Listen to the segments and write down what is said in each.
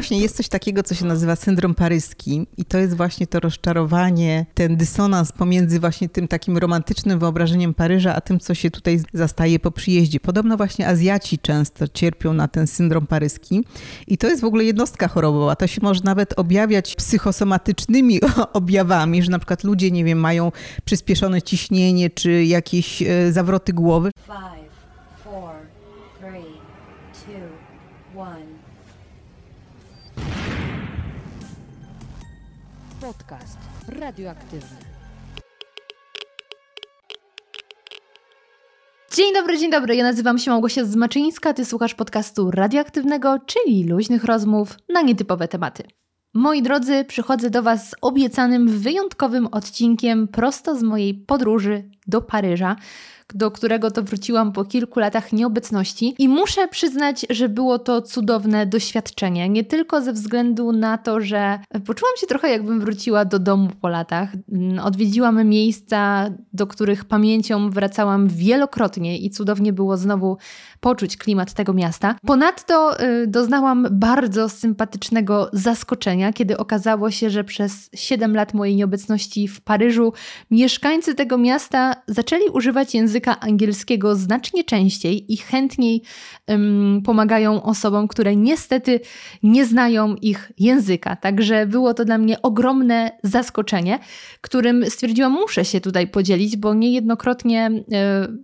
Właśnie jest coś takiego, co się nazywa syndrom paryski i to jest właśnie to rozczarowanie, ten dysonans pomiędzy właśnie tym takim romantycznym wyobrażeniem Paryża, a tym, co się tutaj zastaje po przyjeździe. Podobno właśnie Azjaci często cierpią na ten syndrom paryski i to jest w ogóle jednostka chorobowa. To się może nawet objawiać psychosomatycznymi objawami, że na przykład ludzie, nie wiem, mają przyspieszone ciśnienie czy jakieś e, zawroty głowy. Five, Podcast radioaktywny. Dzień dobry, dzień dobry. Ja nazywam się Małgosia Zmaczyńska. Ty słuchasz podcastu radioaktywnego, czyli luźnych rozmów na nietypowe tematy. Moi drodzy, przychodzę do Was z obiecanym wyjątkowym odcinkiem prosto z mojej podróży do Paryża do którego to wróciłam po kilku latach nieobecności. I muszę przyznać, że było to cudowne doświadczenie. Nie tylko ze względu na to, że poczułam się trochę jakbym wróciła do domu po latach. Odwiedziłam miejsca, do których pamięcią wracałam wielokrotnie i cudownie było znowu poczuć klimat tego miasta. Ponadto y, doznałam bardzo sympatycznego zaskoczenia, kiedy okazało się, że przez 7 lat mojej nieobecności w Paryżu mieszkańcy tego miasta zaczęli używać języka angielskiego znacznie częściej i chętniej um, pomagają osobom, które niestety nie znają ich języka. Także było to dla mnie ogromne zaskoczenie, którym stwierdziłam, muszę się tutaj podzielić, bo niejednokrotnie y,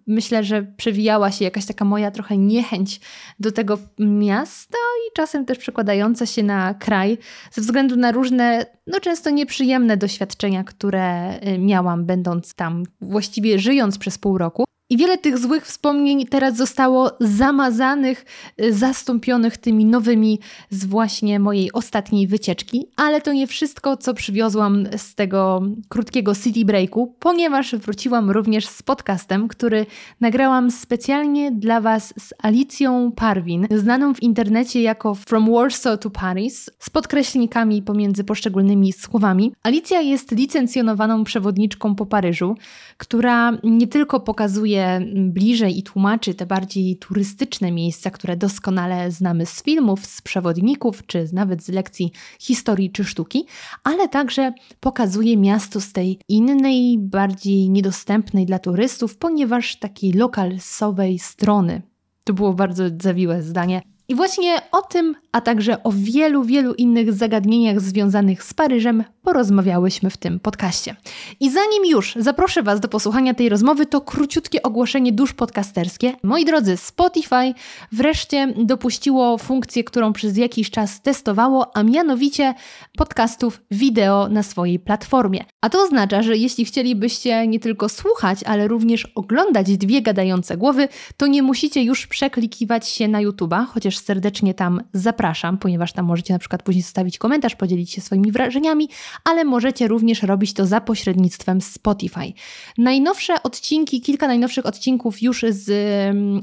myślę, że przewijała się jakaś taka moja trochę niechęć do tego miasta i czasem też przekładająca się na kraj ze względu na różne, no często nieprzyjemne doświadczenia, które y, miałam, będąc tam, właściwie żyjąc przez pół roku. I wiele tych złych wspomnień teraz zostało zamazanych, y, zastąpionych tymi nowymi z właśnie mojej ostatniej wycieczki. Ale to nie wszystko, co przywiozłam z tego krótkiego city breaku, ponieważ wróciłam również z podcastem, który nagrałam specjalnie dla Was z Alicją Parwin, znaną w internecie jako From Warsaw to Paris, z podkreślnikami pomiędzy poszczególnymi słowami. Alicja jest licencjonowaną przewodniczką po Paryżu, która nie tylko pokazuje bliżej i tłumaczy te bardziej turystyczne miejsca, które doskonale znamy z filmów, z przewodników, czy nawet z lekcji historii czy sztuki, ale także pokazuje miasto z tej innej, bardziej niedostępnej dla turystów, ponieważ takiej lokalsowej strony. To było bardzo zawiłe zdanie. I właśnie o tym, a także o wielu, wielu innych zagadnieniach związanych z Paryżem porozmawiałyśmy w tym podcaście. I zanim już zaproszę Was do posłuchania tej rozmowy, to króciutkie ogłoszenie dusz podcasterskie. Moi drodzy, Spotify wreszcie dopuściło funkcję, którą przez jakiś czas testowało, a mianowicie podcastów wideo na swojej platformie. A to oznacza, że jeśli chcielibyście nie tylko słuchać, ale również oglądać dwie gadające głowy, to nie musicie już przeklikiwać się na YouTube'a, chociaż serdecznie tam zapraszam, ponieważ tam możecie na przykład później zostawić komentarz, podzielić się swoimi wrażeniami, ale możecie również robić to za pośrednictwem Spotify. Najnowsze odcinki, kilka najnowszych odcinków już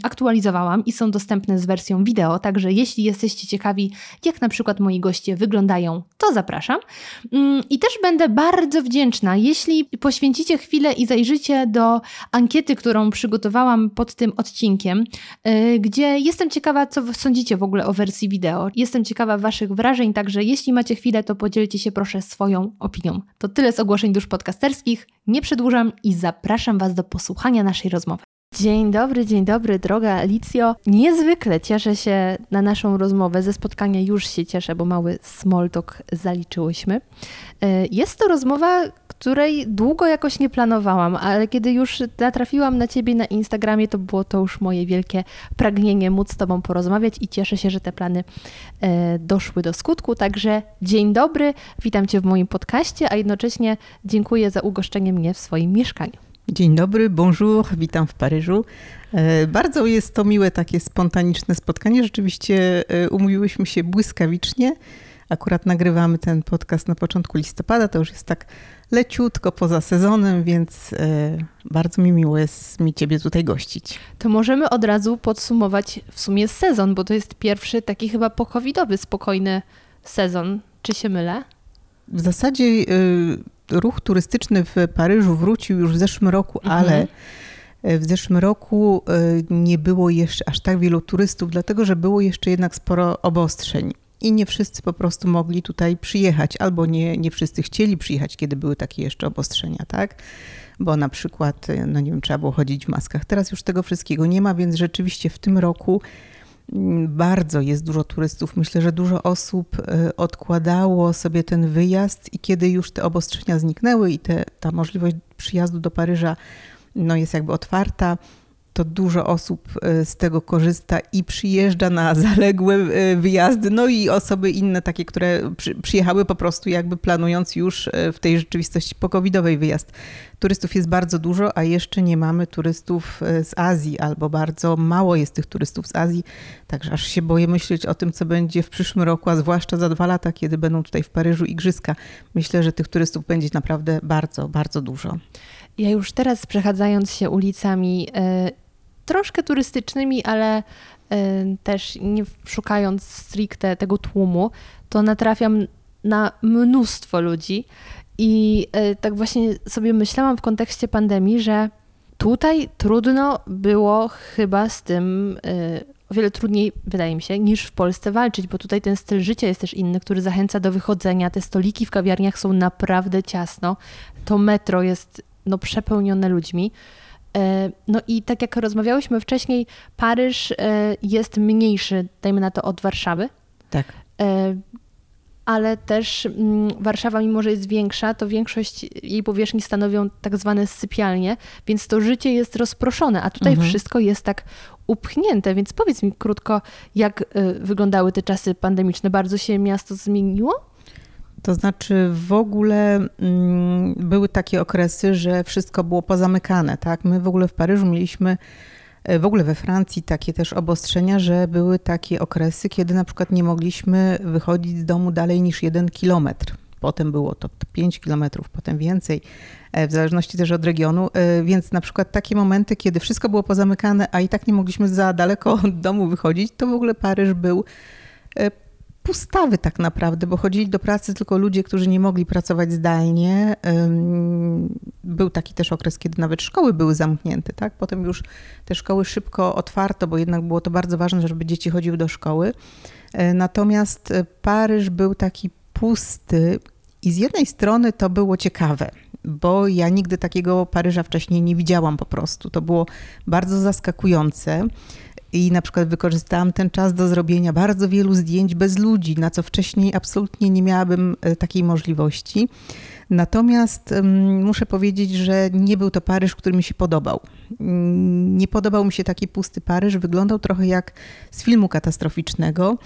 zaktualizowałam i są dostępne z wersją wideo, także jeśli jesteście ciekawi, jak na przykład moi goście wyglądają, to zapraszam. Mm, I też będę bardzo wdzięczna, jeśli poświęcicie chwilę i zajrzycie do ankiety, którą przygotowałam pod tym odcinkiem, y, gdzie jestem ciekawa, co sądzicie w ogóle o wersji wideo. Jestem ciekawa Waszych wrażeń, także jeśli macie chwilę, to podzielcie się proszę swoją opinią. To tyle z ogłoszeń dusz podcasterskich. Nie przedłużam i zapraszam Was do posłuchania naszej rozmowy. Dzień dobry, dzień dobry, droga Alicjo. Niezwykle cieszę się na naszą rozmowę. Ze spotkania już się cieszę, bo mały small talk zaliczyłyśmy. E, jest to rozmowa, której długo jakoś nie planowałam, ale kiedy już natrafiłam na Ciebie na Instagramie, to było to już moje wielkie pragnienie móc z Tobą porozmawiać i cieszę się, że te plany e, doszły do skutku. Także dzień dobry, witam Cię w moim podcaście, a jednocześnie dziękuję za ugoszczenie mnie w swoim mieszkaniu. Dzień dobry, bonjour, witam w Paryżu. E, bardzo jest to miłe takie spontaniczne spotkanie. Rzeczywiście e, umówiłyśmy się błyskawicznie. Akurat nagrywamy ten podcast na początku listopada, to już jest tak leciutko poza sezonem, więc e, bardzo mi miło jest mi Ciebie tutaj gościć. To możemy od razu podsumować w sumie sezon, bo to jest pierwszy taki chyba pokowidowy, spokojny sezon. Czy się mylę? W zasadzie ruch turystyczny w Paryżu wrócił już w zeszłym roku, mhm. ale e, w zeszłym roku e, nie było jeszcze aż tak wielu turystów, dlatego że było jeszcze jednak sporo obostrzeń. I nie wszyscy po prostu mogli tutaj przyjechać, albo nie, nie wszyscy chcieli przyjechać, kiedy były takie jeszcze obostrzenia, tak? Bo na przykład, no nie wiem, trzeba było chodzić w maskach. Teraz już tego wszystkiego nie ma, więc rzeczywiście w tym roku mm, bardzo jest dużo turystów. Myślę, że dużo osób e, odkładało sobie ten wyjazd i kiedy już te obostrzenia zniknęły i te, ta możliwość przyjazdu do Paryża no, jest jakby otwarta, to dużo osób e, z tego korzysta i przyjeżdża na zaległe e, wyjazdy, no i osoby inne takie, które przyjechały po prostu jakby planując już e, w tej rzeczywistości pokowidowej wyjazd. Turystów jest bardzo dużo, a jeszcze nie mamy turystów z Azji, albo bardzo mało jest tych turystów z Azji, także aż się boję myśleć o tym, co będzie w przyszłym roku, a zwłaszcza za dwa lata, kiedy będą tutaj w Paryżu igrzyska. Myślę, że tych turystów będzie naprawdę bardzo, bardzo dużo. Ja już teraz przechadzając się ulicami troszkę turystycznymi, ale e, też nie szukając stricte tego tłumu, to natrafiam na mnóstwo ludzi. I e, tak właśnie sobie myślałam w kontekście pandemii, że tutaj trudno było chyba z tym e, o wiele trudniej, wydaje mi się, niż w Polsce walczyć, bo tutaj ten styl życia jest też inny, który zachęca do wychodzenia. Te stoliki w kawiarniach są naprawdę ciasno. To metro jest no, przepełnione ludźmi. E, no i tak jak rozmawiałyśmy wcześniej, Paryż e, jest mniejszy, dajmy na to, od Warszawy. Tak. E, ale też mm, Warszawa, mimo że jest większa, to większość jej powierzchni stanowią tak zwane sypialnie, więc to życie jest rozproszone, a tutaj mhm. wszystko jest tak upchnięte. Więc powiedz mi krótko, jak wyglądały te czasy pandemiczne? Bardzo się miasto zmieniło? To znaczy w ogóle mm, były takie okresy, że wszystko było pozamykane, tak? My w ogóle w Paryżu mieliśmy e, w ogóle we Francji takie też obostrzenia, że były takie okresy, kiedy na przykład nie mogliśmy wychodzić z domu dalej niż jeden kilometr. Potem było to 5 kilometrów, potem więcej, e, w zależności też od regionu. E, więc na przykład takie momenty, kiedy wszystko było pozamykane, a i tak nie mogliśmy za daleko od domu wychodzić, to w ogóle Paryż był pustawy tak naprawdę, bo chodzili do pracy tylko ludzie, którzy nie mogli pracować zdalnie. Był taki też okres, kiedy nawet szkoły były zamknięte, tak? Potem już te szkoły szybko otwarto, bo jednak było to bardzo ważne, żeby dzieci chodziły do szkoły. E, natomiast e, Paryż był taki pusty i z jednej strony to było ciekawe, bo ja nigdy takiego Paryża wcześniej nie widziałam po prostu. To było bardzo zaskakujące. I na przykład wykorzystałam ten czas do zrobienia bardzo wielu zdjęć bez ludzi, na co wcześniej absolutnie nie miałabym e, takiej możliwości. Natomiast muszę powiedzieć, że nie był to Paryż, który mi się podobał. Mm, nie podobał mi się taki pusty Paryż, wyglądał trochę jak z filmu katastroficznego.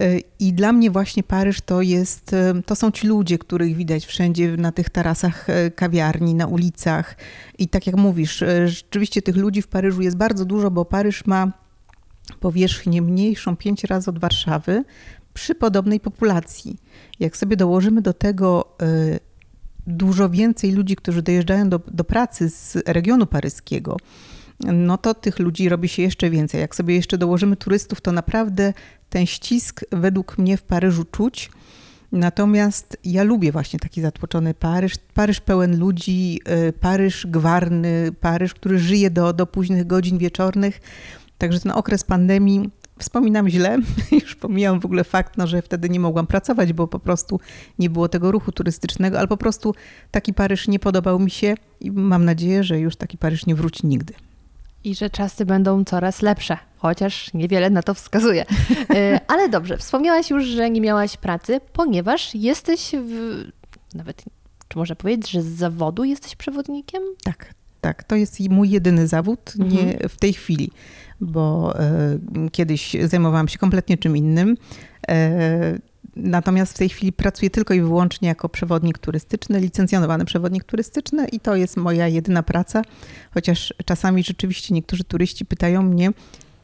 E, I dla mnie właśnie Paryż to jest, e, to są ci ludzie, których widać wszędzie na tych tarasach kawiarni, na ulicach. I tak jak mówisz, rzeczywiście tych ludzi w Paryżu jest bardzo dużo, bo Paryż ma powierzchnię mniejszą pięć razy od Warszawy przy podobnej populacji. Jak sobie dołożymy do tego y, dużo więcej ludzi, którzy dojeżdżają do, do pracy z regionu paryskiego, no to tych ludzi robi się jeszcze więcej. Jak sobie jeszcze dołożymy turystów, to naprawdę ten ścisk według mnie w Paryżu czuć. Natomiast ja lubię właśnie taki zatłoczony Paryż, Paryż pełen ludzi, y, Paryż gwarny, Paryż, który żyje do, do późnych godzin wieczornych. Także ten okres pandemii wspominam źle, już pomijam w ogóle fakt, no, że wtedy nie mogłam pracować, bo po prostu nie było tego ruchu turystycznego, ale po prostu taki Paryż nie podobał mi się i mam nadzieję, że już taki Paryż nie wróci nigdy. I że czasy będą coraz lepsze, chociaż niewiele na to wskazuje. E, ale dobrze, wspomniałaś już, że nie miałaś pracy, ponieważ jesteś w, nawet, czy można powiedzieć, że z zawodu jesteś przewodnikiem? Tak, tak. To jest mój jedyny zawód nie mhm. w tej chwili bo e, kiedyś zajmowałam się kompletnie czym innym. E, natomiast w tej chwili pracuję tylko i wyłącznie jako przewodnik turystyczny, licencjonowany przewodnik turystyczny i to jest moja jedyna praca, chociaż czasami rzeczywiście niektórzy turyści pytają mnie,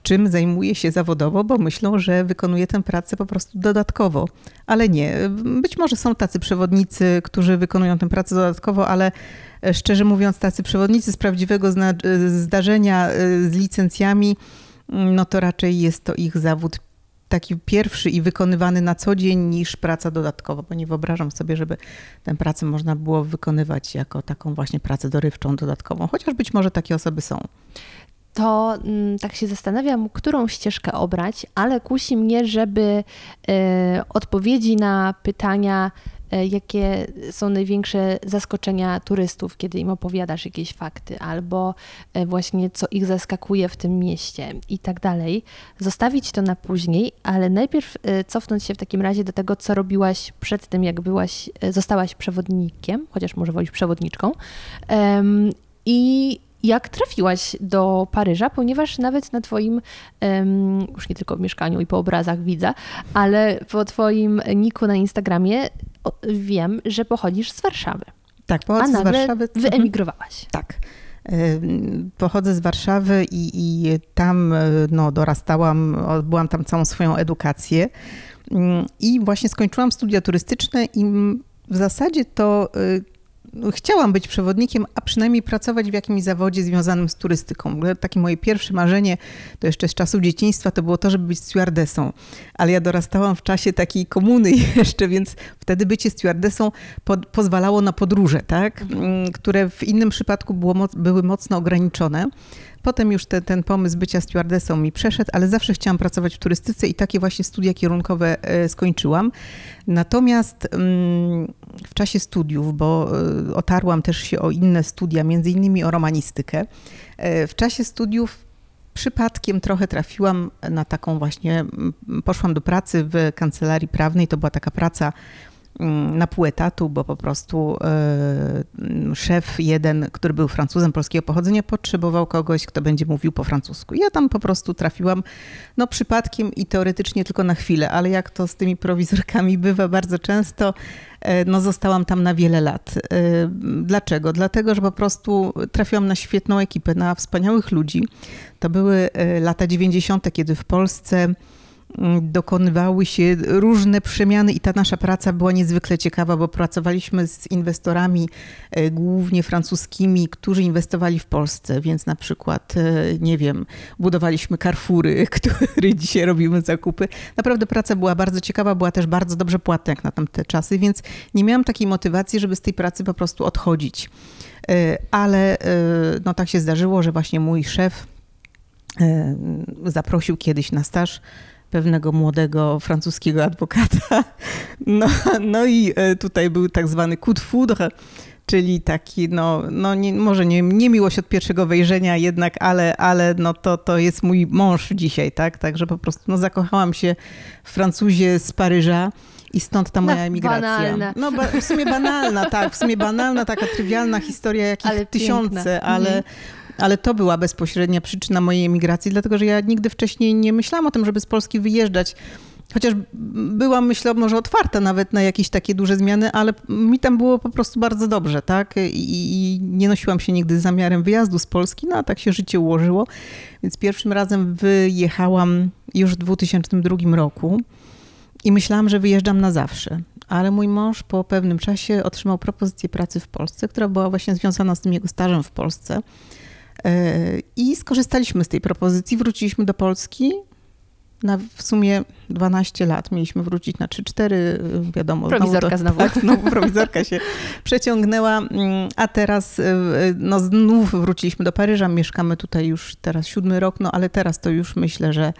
czym zajmuję się zawodowo, bo myślą, że wykonuję tę pracę po prostu dodatkowo. Ale nie. Być może są tacy przewodnicy, którzy wykonują tę pracę dodatkowo, ale szczerze mówiąc, tacy przewodnicy z prawdziwego e, zdarzenia e, z licencjami, mm, no to raczej jest to ich zawód taki pierwszy i wykonywany na co dzień niż praca dodatkowa, bo nie wyobrażam sobie, żeby tę pracę można było wykonywać jako taką właśnie pracę dorywczą dodatkową, chociaż być może takie osoby są. to mm, tak się zastanawiam, którą ścieżkę obrać, ale kusi mnie, żeby e, odpowiedzi na pytania, e, jakie są największe zaskoczenia turystów, kiedy im opowiadasz jakieś fakty, albo e, właśnie co ich zaskakuje w tym mieście i tak dalej, zostawić to na później, ale najpierw cofnąć się w takim razie do tego, co robiłaś przed tym, jak byłaś, zostałaś przewodnikiem, chociaż może wolisz przewodniczką. I jak trafiłaś do Paryża, ponieważ nawet na Twoim, już nie tylko w mieszkaniu i po obrazach widzę, ale po Twoim niku na Instagramie wiem, że pochodzisz z Warszawy. Tak, pochodzę z Warszawy. Mhm. Wyemigrowałaś. Tak. Pochodzę z Warszawy i, i tam no, dorastałam, byłam tam całą swoją edukację. I właśnie skończyłam studia turystyczne i w zasadzie to y, chciałam być przewodnikiem, a przynajmniej pracować w jakimś zawodzie związanym z turystyką. Takie moje pierwsze marzenie, to jeszcze z czasów dzieciństwa, to było to, żeby być stewardesą. Ale ja dorastałam w czasie takiej komuny jeszcze, więc wtedy bycie stewardesą pod, pozwalało na podróże, tak? Mm, które w innym przypadku było, były mocno ograniczone. Potem już te, ten pomysł bycia stewardessą mi przeszedł, ale zawsze chciałam pracować w turystyce i takie właśnie studia kierunkowe e, skończyłam. Natomiast mm, w czasie studiów, bo e, otarłam też się o inne studia, między innymi o romanistykę, e, w czasie studiów przypadkiem trochę trafiłam na taką właśnie, poszłam do pracy w kancelarii prawnej, to była taka praca na pół etatu, bo po prostu e, szef jeden, który był Francuzem polskiego pochodzenia, potrzebował kogoś, kto będzie mówił po francusku. Ja tam po prostu trafiłam, no przypadkiem i teoretycznie tylko na chwilę, ale jak to z tymi prowizorkami bywa bardzo często, e, no zostałam tam na wiele lat. E, dlaczego? Dlatego, że po prostu trafiłam na świetną ekipę, na wspaniałych ludzi. To były lata 90., kiedy w Polsce Mm, dokonywały się różne przemiany i ta nasza praca była niezwykle ciekawa, bo pracowaliśmy z inwestorami e, głównie francuskimi, którzy inwestowali w Polsce, więc na przykład, e, nie wiem, budowaliśmy Carrefoury, który dzisiaj robimy zakupy. Naprawdę praca była bardzo ciekawa, była też bardzo dobrze płatna jak na tamte czasy, więc nie miałam takiej motywacji, żeby z tej pracy po prostu odchodzić. E, ale no tak się zdarzyło, że właśnie mój szef zaprosił kiedyś na staż pewnego młodego francuskiego adwokata. No, no i e, tutaj był tak zwany coup de foudre, czyli taki, no, no nie, może nie, nie miłość od pierwszego wejrzenia jednak, ale, ale no to, to jest mój mąż dzisiaj, tak? Także po prostu no, zakochałam się w Francuzie z Paryża. I stąd ta moja no, emigracja. Banalna. No w sumie banalna, tak, w sumie banalna, taka trywialna historia, jakich ale tysiące, ale, mhm ale to była bezpośrednia przyczyna mojej emigracji, dlatego że ja nigdy wcześniej nie myślałam o tym, żeby z Polski wyjeżdżać. Chociaż byłam, myślę, może otwarta nawet na jakieś takie duże zmiany, ale mi tam było po prostu bardzo dobrze, tak? I, i nie nosiłam się nigdy z zamiarem wyjazdu z Polski, no a tak się życie ułożyło. Więc pierwszym razem wyjechałam już w 2002 roku i myślałam, że wyjeżdżam na zawsze. Ale mój mąż po pewnym czasie otrzymał propozycję pracy w Polsce, która była właśnie związana z tym jego stażem w Polsce. E, I skorzystaliśmy z tej propozycji, wróciliśmy do Polski. Na w sumie 12 lat mieliśmy wrócić na 3-4, wiadomo. Prowizorka znowu. To, tak, znowu prowizorka się przeciągnęła, mm, a teraz e, no, znów wróciliśmy do Paryża, mieszkamy tutaj już teraz siódmy rok, no ale teraz to już myślę, że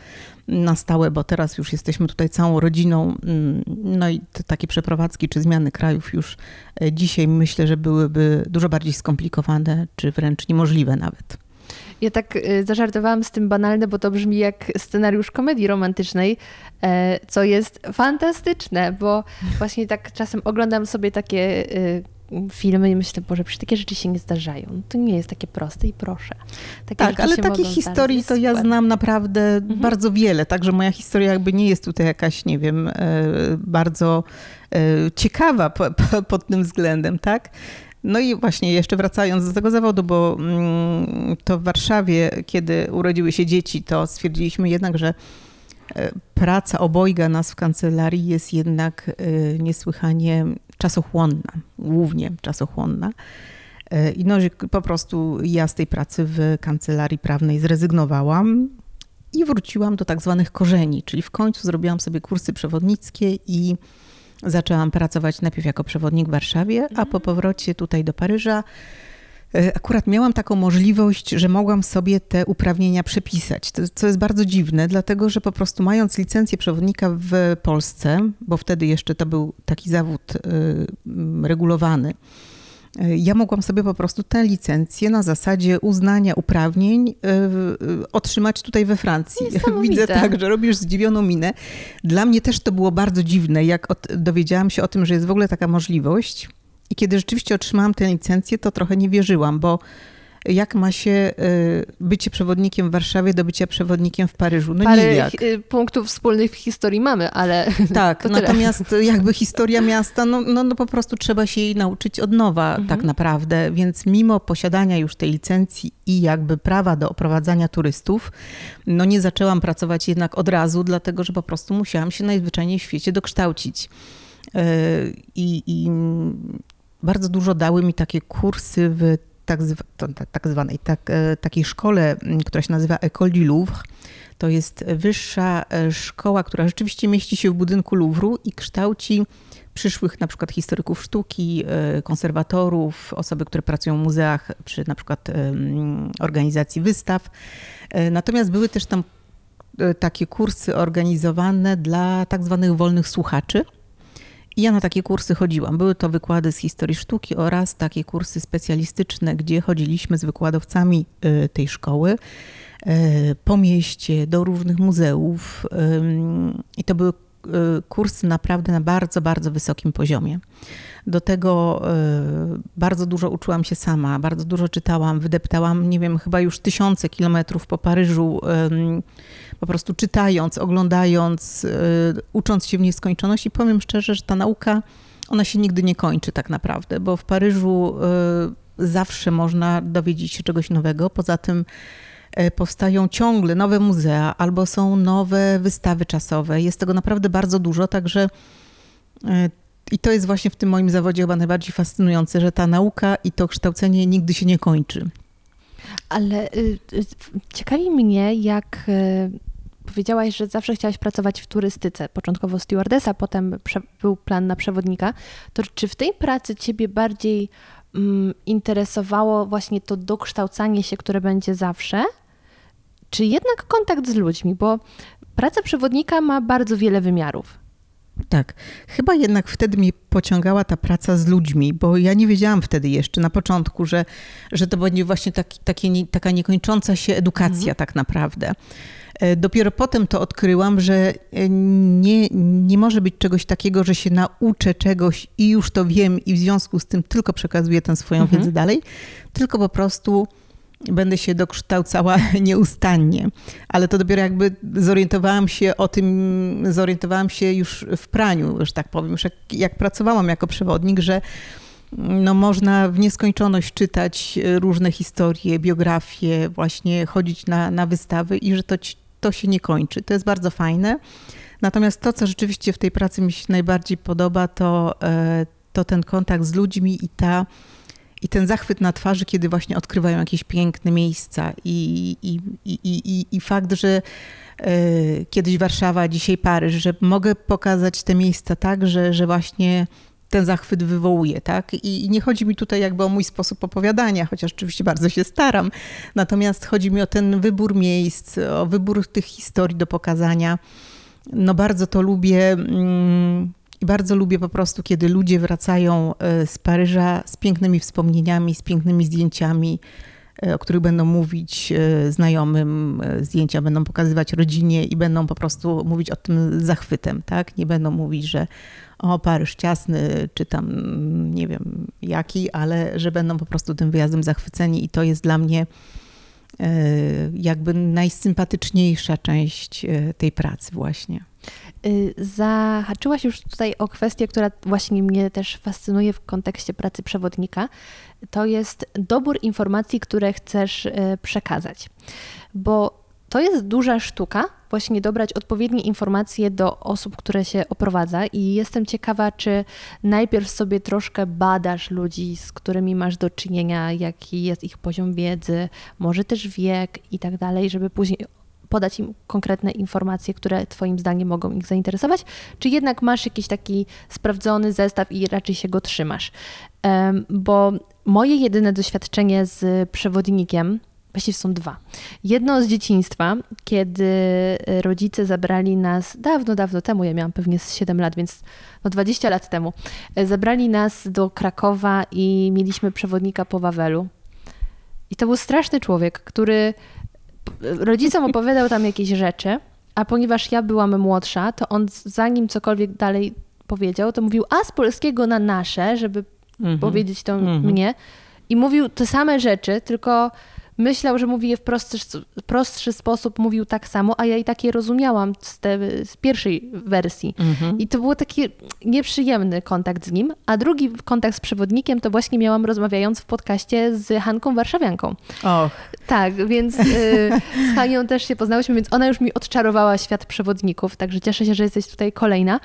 na stałe, bo teraz już jesteśmy tutaj całą rodziną. Mm, no i takie przeprowadzki czy zmiany krajów już e, dzisiaj myślę, że byłyby dużo bardziej skomplikowane, czy wręcz niemożliwe nawet. Ja tak e, zażartowałam z tym banalne, bo to brzmi jak scenariusz komedii romantycznej, e, co jest fantastyczne, bo właśnie tak czasem oglądam sobie takie filmy i myślę, Boże, przecież takie rzeczy się nie zdarzają. To nie jest takie proste i proszę. Takie tak, ale takich historii to ja znam naprawdę mhm. bardzo wiele, także moja historia jakby nie jest tutaj jakaś, nie wiem, e, bardzo e, ciekawa pod tym względem, tak? No i właśnie jeszcze wracając do tego zawodu, bo mm, to w Warszawie, kiedy urodziły się dzieci, to stwierdziliśmy jednak, że e, praca obojga nas w kancelarii jest jednak niesłychanie czasochłonna, głównie czasochłonna. E, I no, po prostu ja z tej pracy w kancelarii prawnej zrezygnowałam i wróciłam do tak zwanych korzeni, czyli w końcu zrobiłam sobie kursy przewodnickie i zaczęłam pracować najpierw jako przewodnik w Warszawie, a po mhm. powrocie tutaj do Paryża akurat miałam taką możliwość, że mogłam sobie te uprawnienia przepisać, co jest bardzo dziwne, dlatego że po prostu mając licencję przewodnika w Polsce, bo wtedy jeszcze to był taki zawód regulowany, e, ja mogłam sobie po prostu tę licencję na zasadzie uznania uprawnień e, otrzymać tutaj we Francji. Widzę tak, że robisz zdziwioną minę. Dla mnie też to było bardzo dziwne, jak dowiedziałam się o tym, że jest w ogóle taka możliwość. I kiedy rzeczywiście otrzymałam tę licencję, to trochę nie wierzyłam, bo jak ma się y, bycie przewodnikiem w Warszawie do bycia przewodnikiem w Paryżu? No Parę nijak. Y, punktów wspólnych w historii mamy, ale Tak, natomiast jakby historia miasta, no, no, no, po prostu trzeba się jej nauczyć od nowa mhm. tak naprawdę, więc mimo posiadania już tej licencji i jakby prawa do oprowadzania turystów, no nie zaczęłam pracować jednak od razu, dlatego że po prostu musiałam się najzwyczajniej w świecie dokształcić. Y, I, i bardzo dużo dały mi takie kursy w tak, tak zwanej tak, e, takiej szkole, która się nazywa École du Louvre. To jest wyższa e, szkoła, która rzeczywiście mieści się w budynku Louvru i kształci przyszłych na przykład historyków sztuki, e, konserwatorów, osoby, które pracują w muzeach przy na przykład organizacji wystaw. Natomiast były też tam takie kursy organizowane dla tak zwanych wolnych słuchaczy. Ja na takie kursy chodziłam. Były to wykłady z historii sztuki oraz takie kursy specjalistyczne, gdzie chodziliśmy z wykładowcami y, tej szkoły y, po mieście, do różnych muzeów. I to były y, kursy naprawdę na bardzo, bardzo wysokim poziomie. Do tego bardzo dużo uczyłam się sama, bardzo dużo czytałam, wydeptałam, nie wiem, chyba już tysiące kilometrów po Paryżu po prostu czytając, oglądając, y, ucząc się w nieskończoność. I powiem szczerze, że ta nauka, ona się nigdy nie kończy tak naprawdę, bo w Paryżu y, zawsze można dowiedzieć się czegoś nowego. Poza tym y, powstają ciągle nowe muzea albo są nowe wystawy czasowe. Jest tego naprawdę bardzo dużo, także i to jest właśnie w tym moim zawodzie chyba najbardziej fascynujące, że ta nauka i to kształcenie nigdy się nie kończy. Ale ciekawi mnie, jak Powiedziałaś, że zawsze chciałaś pracować w turystyce, początkowo stewardesa, potem był plan na przewodnika. To czy w tej pracy ciebie bardziej mm, interesowało właśnie to dokształcanie się, które będzie zawsze, czy jednak kontakt z ludźmi? Bo praca przewodnika ma bardzo wiele wymiarów. Tak, chyba jednak wtedy mnie pociągała ta praca z ludźmi, bo ja nie wiedziałam wtedy jeszcze na początku, że, że to będzie właśnie taki, takie, taka niekończąca się edukacja mhm. tak naprawdę. E, dopiero potem to odkryłam, że e, nie, nie może być czegoś takiego, że się nauczę czegoś i już to wiem i w związku z tym tylko przekazuję tę swoją mhm. wiedzę dalej, tylko po prostu będę się dokształcała nieustannie. Ale to dopiero jakby zorientowałam się o tym, zorientowałam się już w praniu, że tak powiem, już jak, jak pracowałam jako przewodnik, że no, można w nieskończoność czytać różne historie, biografie, właśnie chodzić na, na wystawy i że to to się nie kończy. To jest bardzo fajne. Natomiast to, co rzeczywiście w tej pracy mi się najbardziej podoba, to, e, to ten kontakt z ludźmi i, ta, i ten zachwyt na twarzy, kiedy właśnie odkrywają jakieś piękne miejsca. I, i, i, i, i fakt, że e, kiedyś Warszawa, dzisiaj Paryż, że mogę pokazać te miejsca tak, że, że właśnie ten zachwyt wywołuje, tak? I, nie chodzi mi tutaj jakby o mój sposób opowiadania, chociaż oczywiście bardzo się staram. Natomiast chodzi mi o ten wybór miejsc, o wybór tych historii do pokazania. No bardzo to lubię. Mm, I bardzo lubię po prostu, kiedy ludzie wracają e, z Paryża z pięknymi wspomnieniami, z pięknymi zdjęciami, o których będą mówić e, znajomym, zdjęcia będą pokazywać rodzinie i będą po prostu mówić o tym zachwytem, tak? Nie będą mówić, że o Paryż ciasny, czy tam nie wiem jaki, ale że będą po prostu tym wyjazdem zachwyceni i to jest dla mnie e, jakby najsympatyczniejsza część e, tej pracy właśnie. Y, zahaczyłaś już tutaj o kwestię, która właśnie mnie też fascynuje w kontekście pracy przewodnika. To jest dobór informacji, które chcesz e, przekazać. Bo to jest duża sztuka, właśnie dobrać odpowiednie informacje do osób, które się oprowadza i jestem ciekawa, czy najpierw sobie troszkę badasz ludzi, z którymi masz do czynienia, jaki jest ich poziom wiedzy, może też wiek i tak dalej, żeby później podać im konkretne informacje, które Twoim zdaniem mogą ich zainteresować, czy jednak masz jakiś taki sprawdzony zestaw i raczej się go trzymasz. bo moje jedyne doświadczenie z przewodnikiem, właściwie są dwa. Jedno z dzieciństwa, kiedy rodzice zabrali nas dawno, dawno temu, ja miałam pewnie z 7 lat, więc no 20 lat temu, zabrali nas do Krakowa i mieliśmy przewodnika po Wawelu. I to był straszny człowiek, który rodzicom opowiadał tam jakieś rzeczy, a ponieważ ja byłam młodsza, to on zanim cokolwiek dalej powiedział, to mówił a z polskiego na nasze, żeby mhm. powiedzieć to mhm. mnie. I mówił te same rzeczy, tylko myślał, że mówi je w prostszy, prostszy sposób, mówił tak samo, a ja i tak je rozumiałam z, te, z pierwszej wersji. Mhm. I to był taki nieprzyjemny kontakt z nim. A drugi kontakt z przewodnikiem to właśnie miałam rozmawiając w podcaście z Hanką Warszawianką. Och. Tak, więc y, z Hanią też się poznałyśmy, więc ona już mi odczarowała świat przewodników, także cieszę się, że jesteś tutaj kolejna.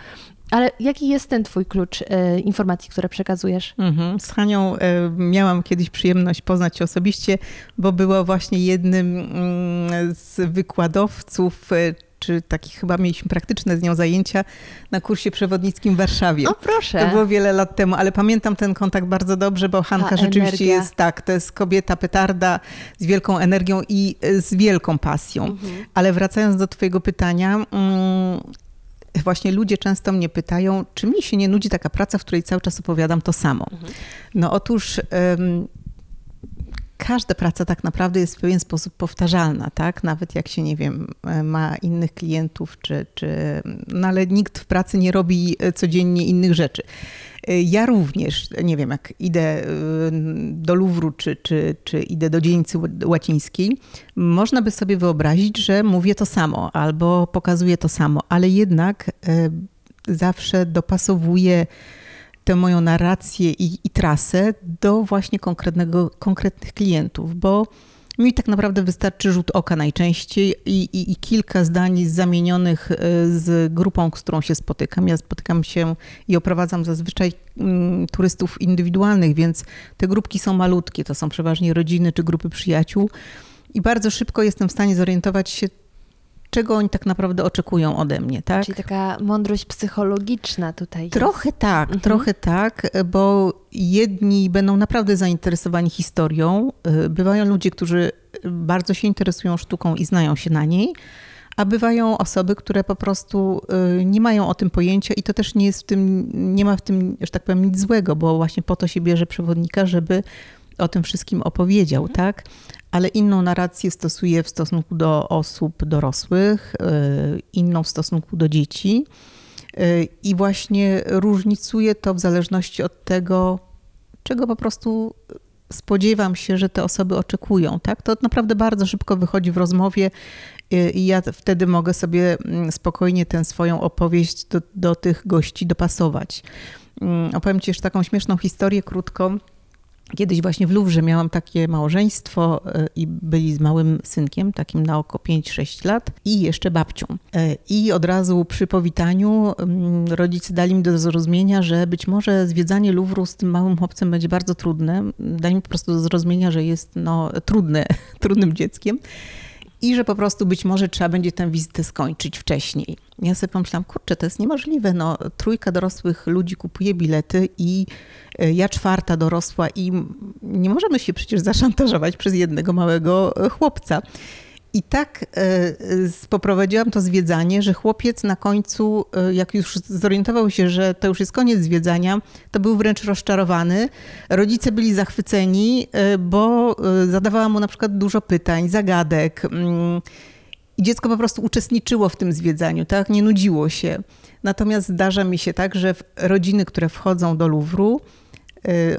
Ale jaki jest ten twój klucz e, informacji, które przekazujesz? Mhm. Z Hanią e, miałam kiedyś przyjemność poznać się osobiście, bo była właśnie jednym mm, z wykładowców e, czy takich chyba mieliśmy praktyczne z nią zajęcia na kursie przewodnickim w Warszawie. O proszę. To było wiele lat temu, ale pamiętam ten kontakt bardzo dobrze, bo Hanka Ta rzeczywiście energia. jest tak, to jest kobieta petarda z wielką energią i z wielką pasją. Mhm. Ale wracając do twojego pytania, mm, właśnie ludzie często mnie pytają, czy mi się nie nudzi taka praca, w której cały czas opowiadam to samo. Mhm. No otóż um, każda praca tak naprawdę jest w pewien sposób powtarzalna, tak? Nawet jak się, nie wiem, ma innych klientów, czy, czy, no ale nikt w pracy nie robi codziennie innych rzeczy. Ja również, nie wiem, jak idę y, do Luwru czy, czy, czy idę do dzielnicy łacińskiej, można by sobie wyobrazić, że mówię to samo albo pokazuję to samo, ale jednak y, zawsze dopasowuję tę moją narrację i, i trasę do właśnie konkretnego, konkretnych klientów, bo mi tak naprawdę wystarczy rzut oka najczęściej i, i, i, kilka zdań zamienionych e, z grupą, z którą się spotykam. Ja spotykam się i oprowadzam zazwyczaj mm, turystów indywidualnych, więc te grupki są malutkie. To są przeważnie rodziny czy grupy przyjaciół. I bardzo szybko jestem w stanie zorientować się, czego oni tak naprawdę oczekują ode mnie, tak? Czyli taka mądrość psychologiczna tutaj. Trochę jest. tak, mhm. trochę tak, bo jedni będą naprawdę zainteresowani historią. Y, bywają ludzie, którzy bardzo się interesują sztuką i znają się na niej, a bywają osoby, które po prostu y, nie mają o tym pojęcia i to też nie jest w tym, nie ma w tym, że tak powiem, nic złego, bo właśnie po to się bierze przewodnika, żeby o tym wszystkim opowiedział, mhm. tak? ale inną narrację stosuje w stosunku do osób dorosłych, y, inną w stosunku do dzieci. Y, I właśnie różnicuje to w zależności od tego, czego po prostu spodziewam się, że te osoby oczekują. Tak? To naprawdę bardzo szybko wychodzi w rozmowie y, i ja wtedy mogę sobie mm, spokojnie tę swoją opowieść do, do tych gości dopasować. Mm, opowiem Ci jeszcze taką śmieszną historię krótką Kiedyś właśnie w Luwrze miałam takie małżeństwo e, i byli z małym synkiem, takim na oko 5-6 lat i jeszcze babcią. E, I od razu przy powitaniu mm, rodzice dali mi do zrozumienia, że być może zwiedzanie Luwru z tym małym chłopcem będzie bardzo trudne. Dali mi po prostu do zrozumienia, że jest no, trudne, trudnym dzieckiem i że po prostu być może trzeba będzie tę wizytę skończyć wcześniej. Ja sobie pomyślałam, kurczę, to jest niemożliwe. No, trójka dorosłych ludzi kupuje bilety i e, ja czwarta dorosła i nie możemy się przecież zaszantażować przez jednego małego e, chłopca. I tak e, poprowadziłam to zwiedzanie, że chłopiec na końcu, jak już zorientował się, że to już jest koniec zwiedzania, to był wręcz rozczarowany. Rodzice byli zachwyceni, bo zadawała mu na przykład dużo pytań, zagadek. I dziecko po prostu uczestniczyło w tym zwiedzaniu, tak? Nie nudziło się. Natomiast zdarza mi się tak, że rodziny, które wchodzą do Luwru,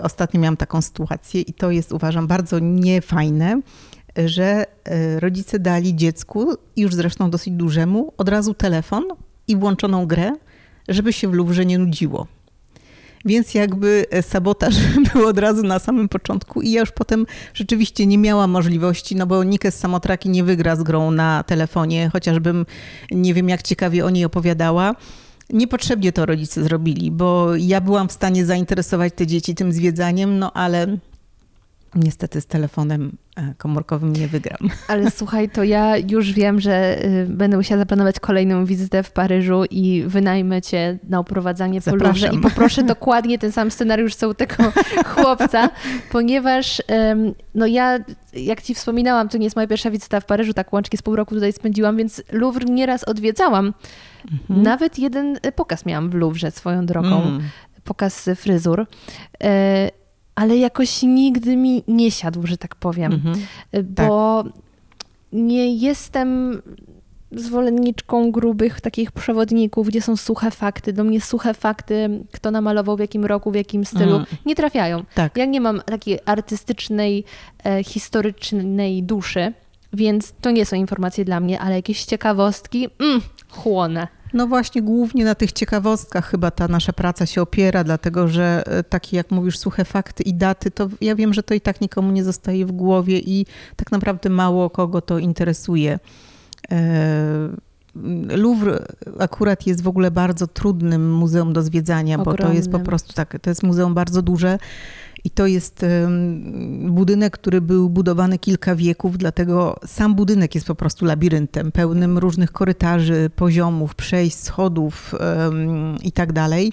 ostatnio miałam taką sytuację i to jest uważam bardzo niefajne, że e, rodzice dali dziecku, już zresztą dosyć dużemu, od razu telefon i włączoną grę, żeby się w Luwrze nie nudziło. Więc jakby e, sabotaż był od razu na samym początku i ja już potem rzeczywiście nie miałam możliwości, no bo nikt z samotraki nie wygra z grą na telefonie, chociażbym nie wiem jak ciekawie o niej opowiadała. Niepotrzebnie to rodzice zrobili, bo ja byłam w stanie zainteresować te dzieci tym zwiedzaniem, no ale Niestety z telefonem e, komórkowym nie wygram. Ale słuchaj, to ja już wiem, że y, będę musiała zaplanować kolejną wizytę w Paryżu i wynajmę cię na oprowadzanie po Louvre i poproszę dokładnie ten sam scenariusz co u tego chłopca, ponieważ no ja, jak ci wspominałam, to nie jest moja pierwsza wizyta w Paryżu, tak łącznie z pół roku tutaj spędziłam, więc Louvre nieraz odwiedzałam. Mhm. Nawet jeden pokaz miałam w Louvre swoją drogą. Mm. Pokaz fryzur. Ale jakoś nigdy mi nie siadł, że tak powiem. Mhm. Y, bo tak. nie jestem zwolenniczką grubych takich przewodników, gdzie są suche fakty. Do mnie suche fakty, kto namalował w jakim roku, w jakim stylu, mm. nie trafiają. Tak. Ja nie mam takiej artystycznej, e, historycznej duszy, więc to nie są informacje dla mnie, ale jakieś ciekawostki, mm, chłonę. No właśnie, głównie na tych ciekawostkach chyba ta nasza praca się opiera, dlatego że e, takie, jak mówisz, suche fakty i daty, to ja wiem, że to i tak nikomu nie zostaje w głowie i tak naprawdę mało kogo to interesuje. Louvre akurat jest w ogóle bardzo trudnym muzeum do zwiedzania, Ogromnym. bo to jest po prostu tak, to jest muzeum bardzo duże i to jest budynek, który był budowany kilka wieków, dlatego sam budynek jest po prostu labiryntem, pełnym różnych korytarzy, poziomów, przejść, schodów i tak dalej.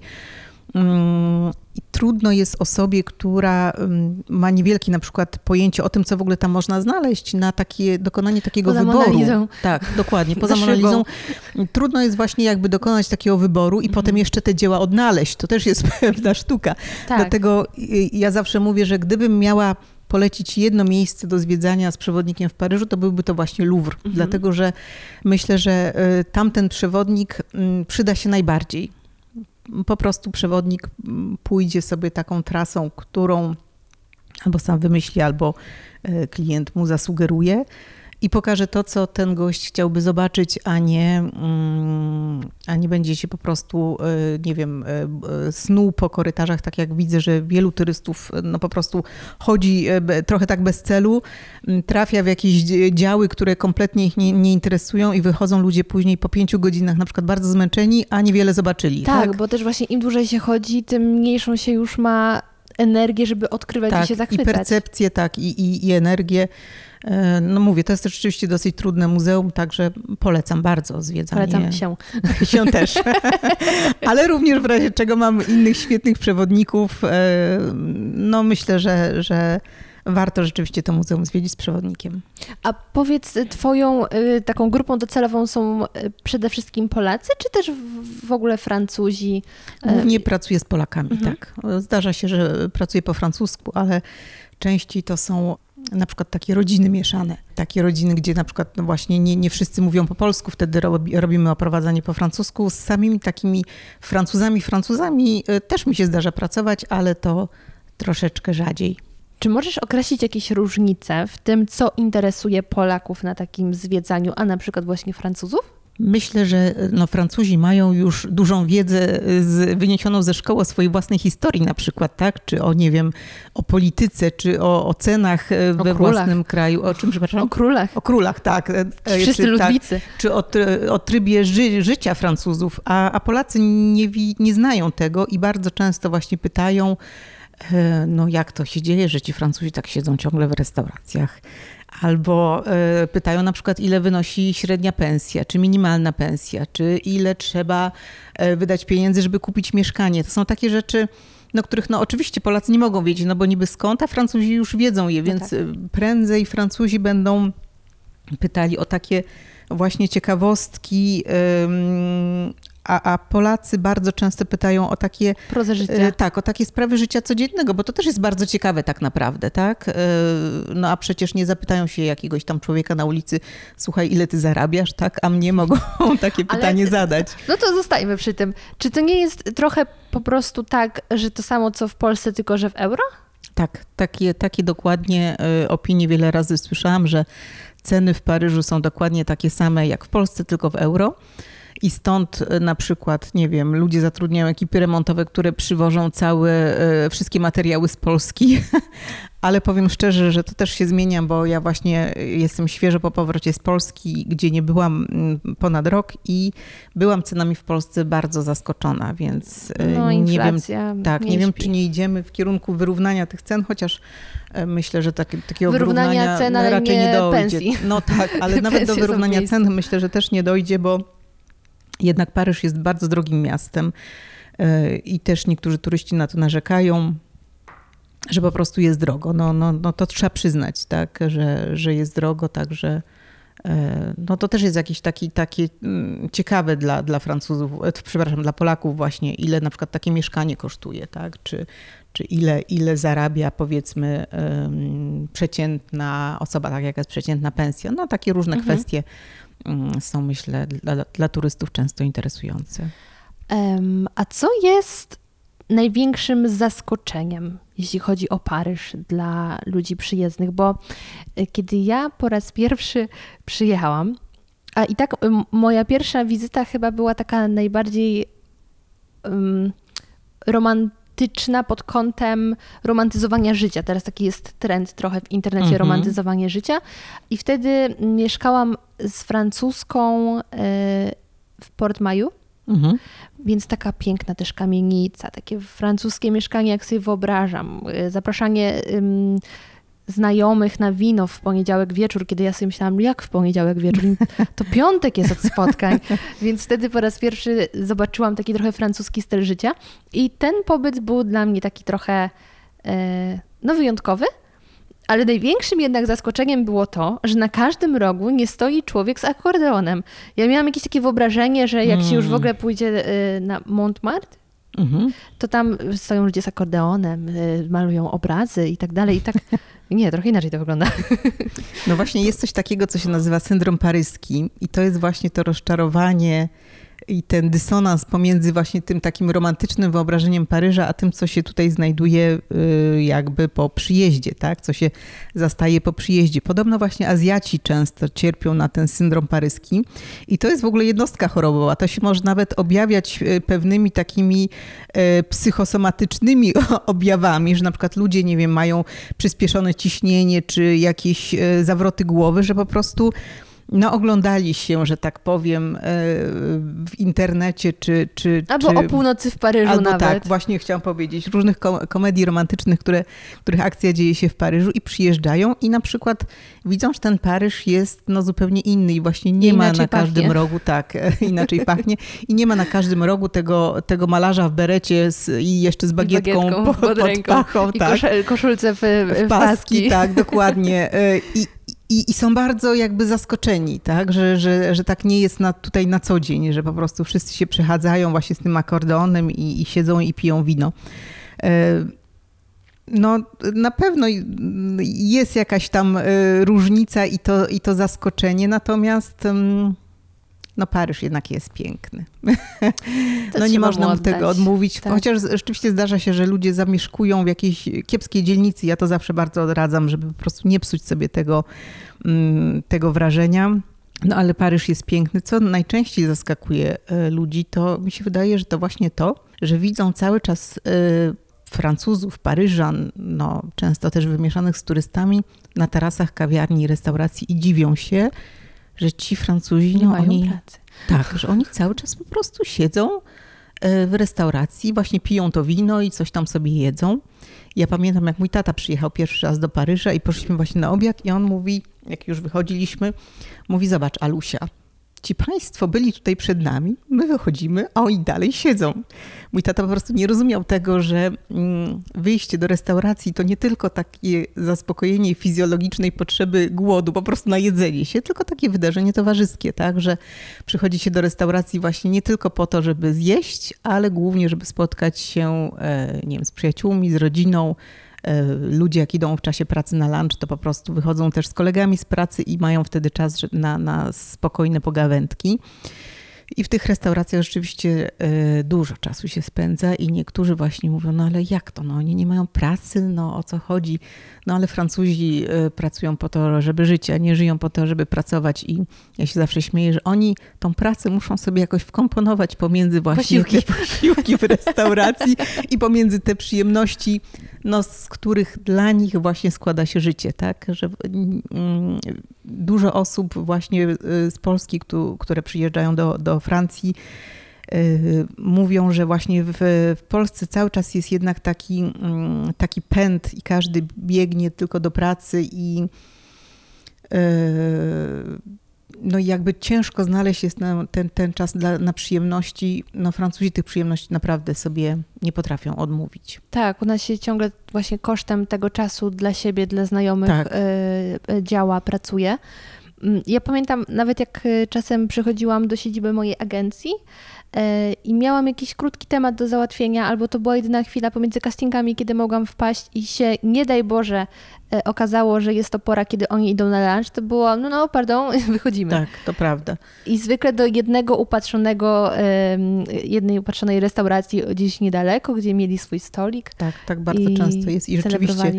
I trudno jest osobie, która mm, ma niewielkie na przykład pojęcie o tym, co w ogóle tam można znaleźć, na takie dokonanie takiego poza wyboru. Monalizą. Tak, dokładnie, poza Monalizą. Trudno jest właśnie jakby dokonać takiego wyboru i mhm. potem jeszcze te dzieła odnaleźć. To też jest pewna sztuka. Tak. Dlatego ja zawsze mówię, że gdybym miała polecić jedno miejsce do zwiedzania z przewodnikiem w Paryżu, to byłby to właśnie Louvre. Mhm. Dlatego, że myślę, że y, tamten przewodnik mm, przyda się najbardziej po prostu przewodnik pójdzie sobie taką trasą, którą albo sam wymyśli, albo e, klient mu zasugeruje i pokaże to, co ten gość chciałby zobaczyć, a nie, mm, a nie będzie się po prostu, e, nie wiem, e, snuł po korytarzach, tak jak widzę, że wielu turystów no po prostu chodzi trochę tak bez celu, trafia w jakieś działy, które kompletnie ich nie, nie interesują i wychodzą ludzie później po pięciu godzinach na przykład bardzo zmęczeni, a niewiele zobaczyli. Tak, tak? bo też właśnie im dłużej się chodzi, tym mniejszą się już ma energię, żeby odkrywać tak, i się zachwycać. i percepcję, tak, i, i, i energię. E, no mówię, to jest rzeczywiście dosyć trudne muzeum, także polecam bardzo zwiedzanie. Polecam się. Się też. Ale również w razie czego mam innych świetnych przewodników. E, no myślę, że, że warto rzeczywiście to muzeum zwiedzić z przewodnikiem. A powiedz, twoją y, taką grupą docelową są y, przede wszystkim Polacy, czy też w ogóle Francuzi? Głównie pracuję z Polakami, mhm. tak. Zdarza się, że pracuję po francusku, ale częściej to są na przykład takie rodziny mieszane. Takie rodziny, gdzie na przykład no właśnie nie, nie wszyscy mówią po polsku, wtedy robi, robimy oprowadzanie po francusku. Z samymi takimi Francuzami, Francuzami y, też mi się zdarza pracować, ale to troszeczkę rzadziej. Czy możesz określić jakieś różnice w tym, co interesuje Polaków na takim zwiedzaniu, a na przykład właśnie Francuzów? Myślę, że no, Francuzi mają już dużą wiedzę z, wyniesioną ze szkoły o swojej własnej historii na przykład, tak? Czy o, nie wiem, o polityce, czy o, o cenach e, we własnym kraju. O czym, przepraszam? O królach. O królach, tak. E, e, Wszyscy czy, ludwicy. Tak, czy o, o trybie ży, życia Francuzów. A, a Polacy nie, nie znają tego i bardzo często właśnie pytają, no jak to się dzieje, że ci Francuzi tak siedzą ciągle w restauracjach? Albo e, pytają na przykład, ile wynosi średnia pensja, czy minimalna pensja, czy ile trzeba e, wydać pieniędzy, żeby kupić mieszkanie. To są takie rzeczy, no, których no, oczywiście Polacy nie mogą wiedzieć, no bo niby skąd, a Francuzi już wiedzą je, no więc tak. prędzej Francuzi będą pytali o takie właśnie ciekawostki, a, a Polacy bardzo często pytają o takie... Prozę życia. E, tak, o takie sprawy życia codziennego, bo to też jest bardzo ciekawe tak naprawdę, tak? E, no a przecież nie zapytają się jakiegoś tam człowieka na ulicy, słuchaj, ile ty zarabiasz, tak? A mnie mogą takie pytanie Ale, zadać. No to zostajmy przy tym. Czy to nie jest trochę po prostu tak, że to samo co w Polsce, tylko że w euro? Tak, takie, takie dokładnie e, opinie wiele razy słyszałam, że ceny w Paryżu są dokładnie takie same jak w Polsce, tylko w euro. I stąd e, na przykład, nie wiem, ludzie zatrudniają ekipy remontowe, które przywożą całe, e, wszystkie materiały z Polski. Ale powiem szczerze, że to też się zmienia, bo ja właśnie jestem świeżo po powrocie z Polski, gdzie nie byłam mm, ponad rok i byłam cenami w Polsce bardzo zaskoczona, więc e, no, nie wiem, tak, nie, nie wiem, czy nie idziemy w kierunku wyrównania tych cen, chociaż myślę, że tak, takiego wyrównania wyrównania cen, raczej nie, nie dojdzie. Pensji. No tak, ale nawet do wyrównania cen myślę, że też nie dojdzie, bo jednak Paryż jest bardzo drogim miastem e, i też niektórzy turyści na to narzekają, że po prostu jest drogo. No, no, no to trzeba przyznać, tak, że, że jest drogo, także e, no to też jest jakieś taki, takie mm, ciekawe dla, dla Francuzów, e, przepraszam, dla Polaków właśnie, ile na przykład takie mieszkanie kosztuje, tak? Czy, czy ile, ile zarabia powiedzmy przeciętna osoba, tak jak jest przeciętna pensja. No takie różne mhm. kwestie są, myślę, dla, dla turystów często interesujące. A co jest największym zaskoczeniem, jeśli chodzi o Paryż dla ludzi przyjezdnych? Bo e, kiedy ja po raz pierwszy przyjechałam, a i tak moja pierwsza wizyta chyba była taka najbardziej um, romantyczna, romantyczna pod kątem romantyzowania życia. Teraz taki jest trend trochę w internecie, mhm. romantyzowanie życia. I wtedy mieszkałam z francuską e, w Port Mayu. Mhm. Więc taka piękna też kamienica, takie francuskie mieszkanie, jak sobie wyobrażam. E, zapraszanie znajomych na wino w poniedziałek wieczór, kiedy ja sobie myślałam, jak w poniedziałek wieczór? To piątek jest od spotkań. Więc wtedy po raz pierwszy zobaczyłam taki trochę francuski styl życia. I ten pobyt był dla mnie taki trochę e, no, wyjątkowy. Ale największym jednak zaskoczeniem było to, że na każdym rogu nie stoi człowiek z akordeonem. Ja miałam jakieś takie wyobrażenie, że jak się już w mm. ogóle pójdzie e, na Montmartre, Mhm. to tam stoją ludzie z akordeonem, e, malują obrazy i tak dalej. I tak nie, trochę inaczej to wygląda. No właśnie jest coś takiego, co się nazywa syndrom paryski i to jest właśnie to rozczarowanie i ten dysonans pomiędzy właśnie tym takim romantycznym wyobrażeniem Paryża, a tym, co się tutaj znajduje y, jakby po przyjeździe, tak? co się zastaje po przyjeździe. Podobno właśnie Azjaci często cierpią na ten syndrom paryski i to jest w ogóle jednostka chorobowa. To się może nawet objawiać y, pewnymi takimi y, psychosomatycznymi objawami, że na przykład ludzie, nie wiem, mają przyspieszone ciśnienie czy jakieś zawroty głowy, że po prostu no, oglądali się, że tak powiem, e, w internecie, czy... czy albo czy, o północy w Paryżu albo nawet. tak, właśnie chciałam powiedzieć. Różnych komedii romantycznych, które, których akcja dzieje się w Paryżu i przyjeżdżają i na przykład widzą, że ten Paryż jest no, zupełnie inny i właśnie nie ma na każdym pachnie. rogu, tak, inaczej pachnie i nie ma na każdym rogu tego, tego malarza w berecie z, i jeszcze z bagietką, bagietką pod, pod pachą. I tak. koszulce w, w, w paski. paski. Tak, dokładnie. E, I, i, I, są bardzo jakby zaskoczeni, tak? że, że, że tak nie jest na, tutaj na co dzień, że po prostu wszyscy się przechadzają właśnie z tym akordeonem i, i siedzą i piją wino. E, no, na pewno jest jakaś tam e, różnica i to, i to zaskoczenie, natomiast no Paryż jednak jest piękny. To no nie można mu tego odmówić, tak. chociaż rzeczywiście zdarza się, że ludzie zamieszkują w jakiejś kiepskiej dzielnicy. Ja to zawsze bardzo odradzam, żeby po prostu nie psuć sobie tego, mm, tego wrażenia. No ale Paryż jest piękny. Co najczęściej zaskakuje e, ludzi, to mi się wydaje, że to właśnie to, że widzą cały czas e, Francuzów, Paryżan, no, często też wymieszanych z turystami na tarasach kawiarni, restauracji i dziwią się, że ci Francuzi, nie no, mają oni, pracy. Tak, że oni cały czas po prostu siedzą e, w restauracji, właśnie piją to wino i coś tam sobie jedzą. Ja pamiętam, jak mój tata przyjechał pierwszy raz do Paryża i poszliśmy właśnie na obiad i on mówi, jak już wychodziliśmy, mówi, zobacz Alusia, ci państwo byli tutaj przed nami, my wychodzimy, a oni dalej siedzą. Mój tata po prostu nie rozumiał tego, że mm, wyjście do restauracji to nie tylko takie zaspokojenie fizjologicznej potrzeby głodu, po prostu na jedzenie się, tylko takie wydarzenie towarzyskie, tak, że przychodzi się do restauracji właśnie nie tylko po to, żeby zjeść, ale głównie, żeby spotkać się, e, nie wiem, z przyjaciółmi, z rodziną, ludzie, jak idą w czasie pracy na lunch, to po prostu wychodzą też z kolegami z pracy i mają wtedy czas na, na spokojne pogawędki. I w tych restauracjach rzeczywiście e, dużo czasu się spędza i niektórzy właśnie mówią, no ale jak to, no oni nie mają pracy, no o co chodzi? No ale Francuzi e, pracują po to, żeby żyć, a nie żyją po to, żeby pracować i ja się zawsze śmieję, że oni tą pracę muszą sobie jakoś wkomponować pomiędzy właśnie Posiłki. te posiłki w restauracji i pomiędzy te przyjemności, no z których dla nich właśnie składa się życie, tak? Że mm, dużo osób właśnie y, z Polski, któ- które przyjeżdżają do, do Francji, y, mówią, że właśnie w, w Polsce cały czas jest jednak taki, mm, taki pęd i każdy biegnie tylko do pracy i y, no jakby ciężko znaleźć jest ten, ten czas dla, na przyjemności. No Francuzi tych przyjemności naprawdę sobie nie potrafią odmówić. Tak, u nas się ciągle właśnie kosztem tego czasu dla siebie, dla znajomych Tak. y, działa, pracuje. Mm, Ja pamiętam nawet jak y, czasem przychodziłam do siedziby mojej agencji y, i miałam jakiś krótki temat do załatwienia, albo to była jedyna chwila pomiędzy castingami, kiedy mogłam wpaść i się, nie daj Boże, y, okazało, że jest to pora, kiedy oni idą na lunch, to było, no, no, pardon, wychodzimy. Tak, to prawda. I zwykle do jednego upatrzonego, jednej upatrzonej restauracji gdzieś niedaleko, gdzie mieli swój stolik. Tak, tak bardzo często jest. I rzeczywiście.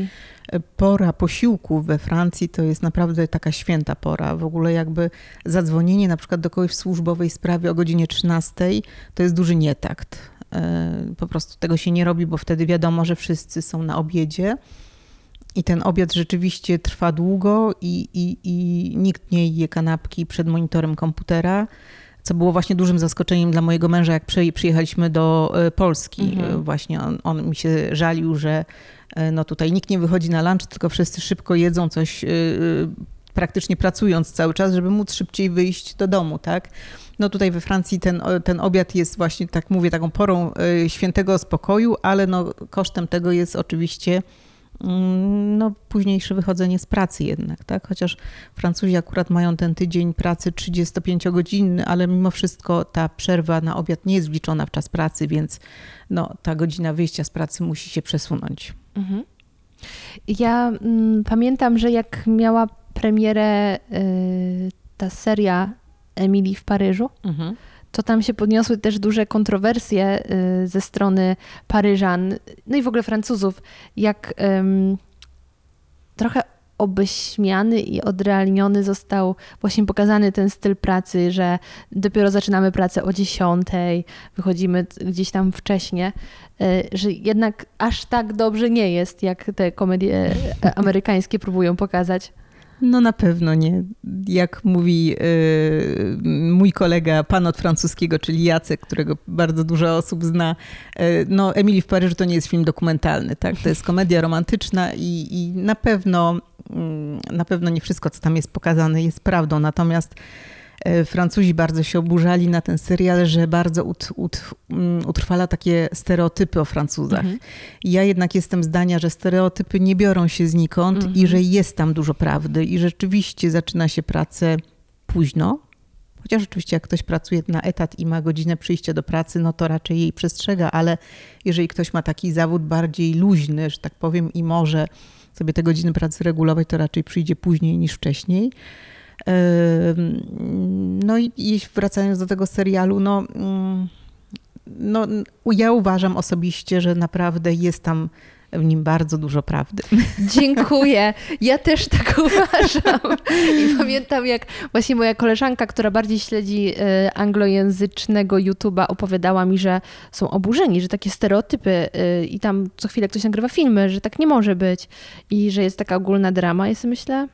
Pora posiłku we Francji to jest naprawdę taka święta pora. W ogóle jakby zadzwonienie na przykład do kogoś w służbowej sprawie o godzinie 13 to jest duży nietakt. E, Po prostu tego się nie robi, bo wtedy wiadomo, że wszyscy są na obiedzie. I ten obiad rzeczywiście trwa długo i, i, i nikt nie je kanapki przed monitorem komputera, co było właśnie dużym zaskoczeniem dla mojego męża, jak przy- przyjechaliśmy do e, Polski. Mhm. E, Właśnie on, on mi się żalił, że no tutaj nikt nie wychodzi na lunch, tylko wszyscy szybko jedzą coś, e, e, praktycznie pracując cały czas, żeby móc szybciej wyjść do domu, tak? No tutaj we Francji ten, ten obiad jest właśnie, tak mówię, taką porą e, świętego spokoju, ale no kosztem tego jest oczywiście mm, no, późniejsze wychodzenie z pracy jednak, tak? Chociaż Francuzi akurat mają ten tydzień pracy 35-godzinny, ale mimo wszystko ta przerwa na obiad nie jest wliczona w czas pracy, więc no, ta godzina wyjścia z pracy musi się przesunąć. Mhm. Ja mm, pamiętam, że jak miała premierę y, ta seria Emilii w Paryżu, to tam się podniosły też duże kontrowersje y, ze strony Paryżan, no i w ogóle Francuzów, jak ym, trochę obeśmiany i odrealniony został właśnie pokazany ten styl pracy, że dopiero zaczynamy pracę o 10, wychodzimy gdzieś tam wcześnie, y, że jednak aż tak dobrze nie jest, jak te komedie e, amerykańskie próbują pokazać. No na pewno nie. Jak mówi y, mój kolega, pan od francuskiego, czyli Jacek, którego bardzo dużo osób zna, y, no Emilii w Paryżu to nie jest film dokumentalny, tak? To jest komedia romantyczna i, i na pewno na pewno nie wszystko, co tam jest pokazane, jest prawdą. Natomiast y, Francuzi bardzo się oburzali na ten serial, że bardzo ut, ut, mm, utrwala takie stereotypy o Francuzach. Mhm. Ja jednak jestem zdania, że stereotypy nie biorą się znikąd Mhm. i że jest tam dużo prawdy i rzeczywiście zaczyna się pracę późno. Chociaż oczywiście jak ktoś pracuje na etat i ma godzinę przyjścia do pracy, no to raczej jej przestrzega, ale jeżeli ktoś ma taki zawód bardziej luźny, że tak powiem, i może sobie te godziny pracy regulować, to raczej przyjdzie później niż wcześniej. No i wracając do tego serialu, no, mm, no ja uważam osobiście, że naprawdę jest tam w nim bardzo dużo prawdy. Dziękuję. Ja też tak uważam. I pamiętam, jak właśnie moja koleżanka, która bardziej śledzi e, anglojęzycznego YouTube'a, opowiadała mi, że są oburzeni, że takie stereotypy e, i tam co chwilę ktoś nagrywa filmy, że tak nie może być i że jest taka ogólna drama. Ja sobie myślę, mm,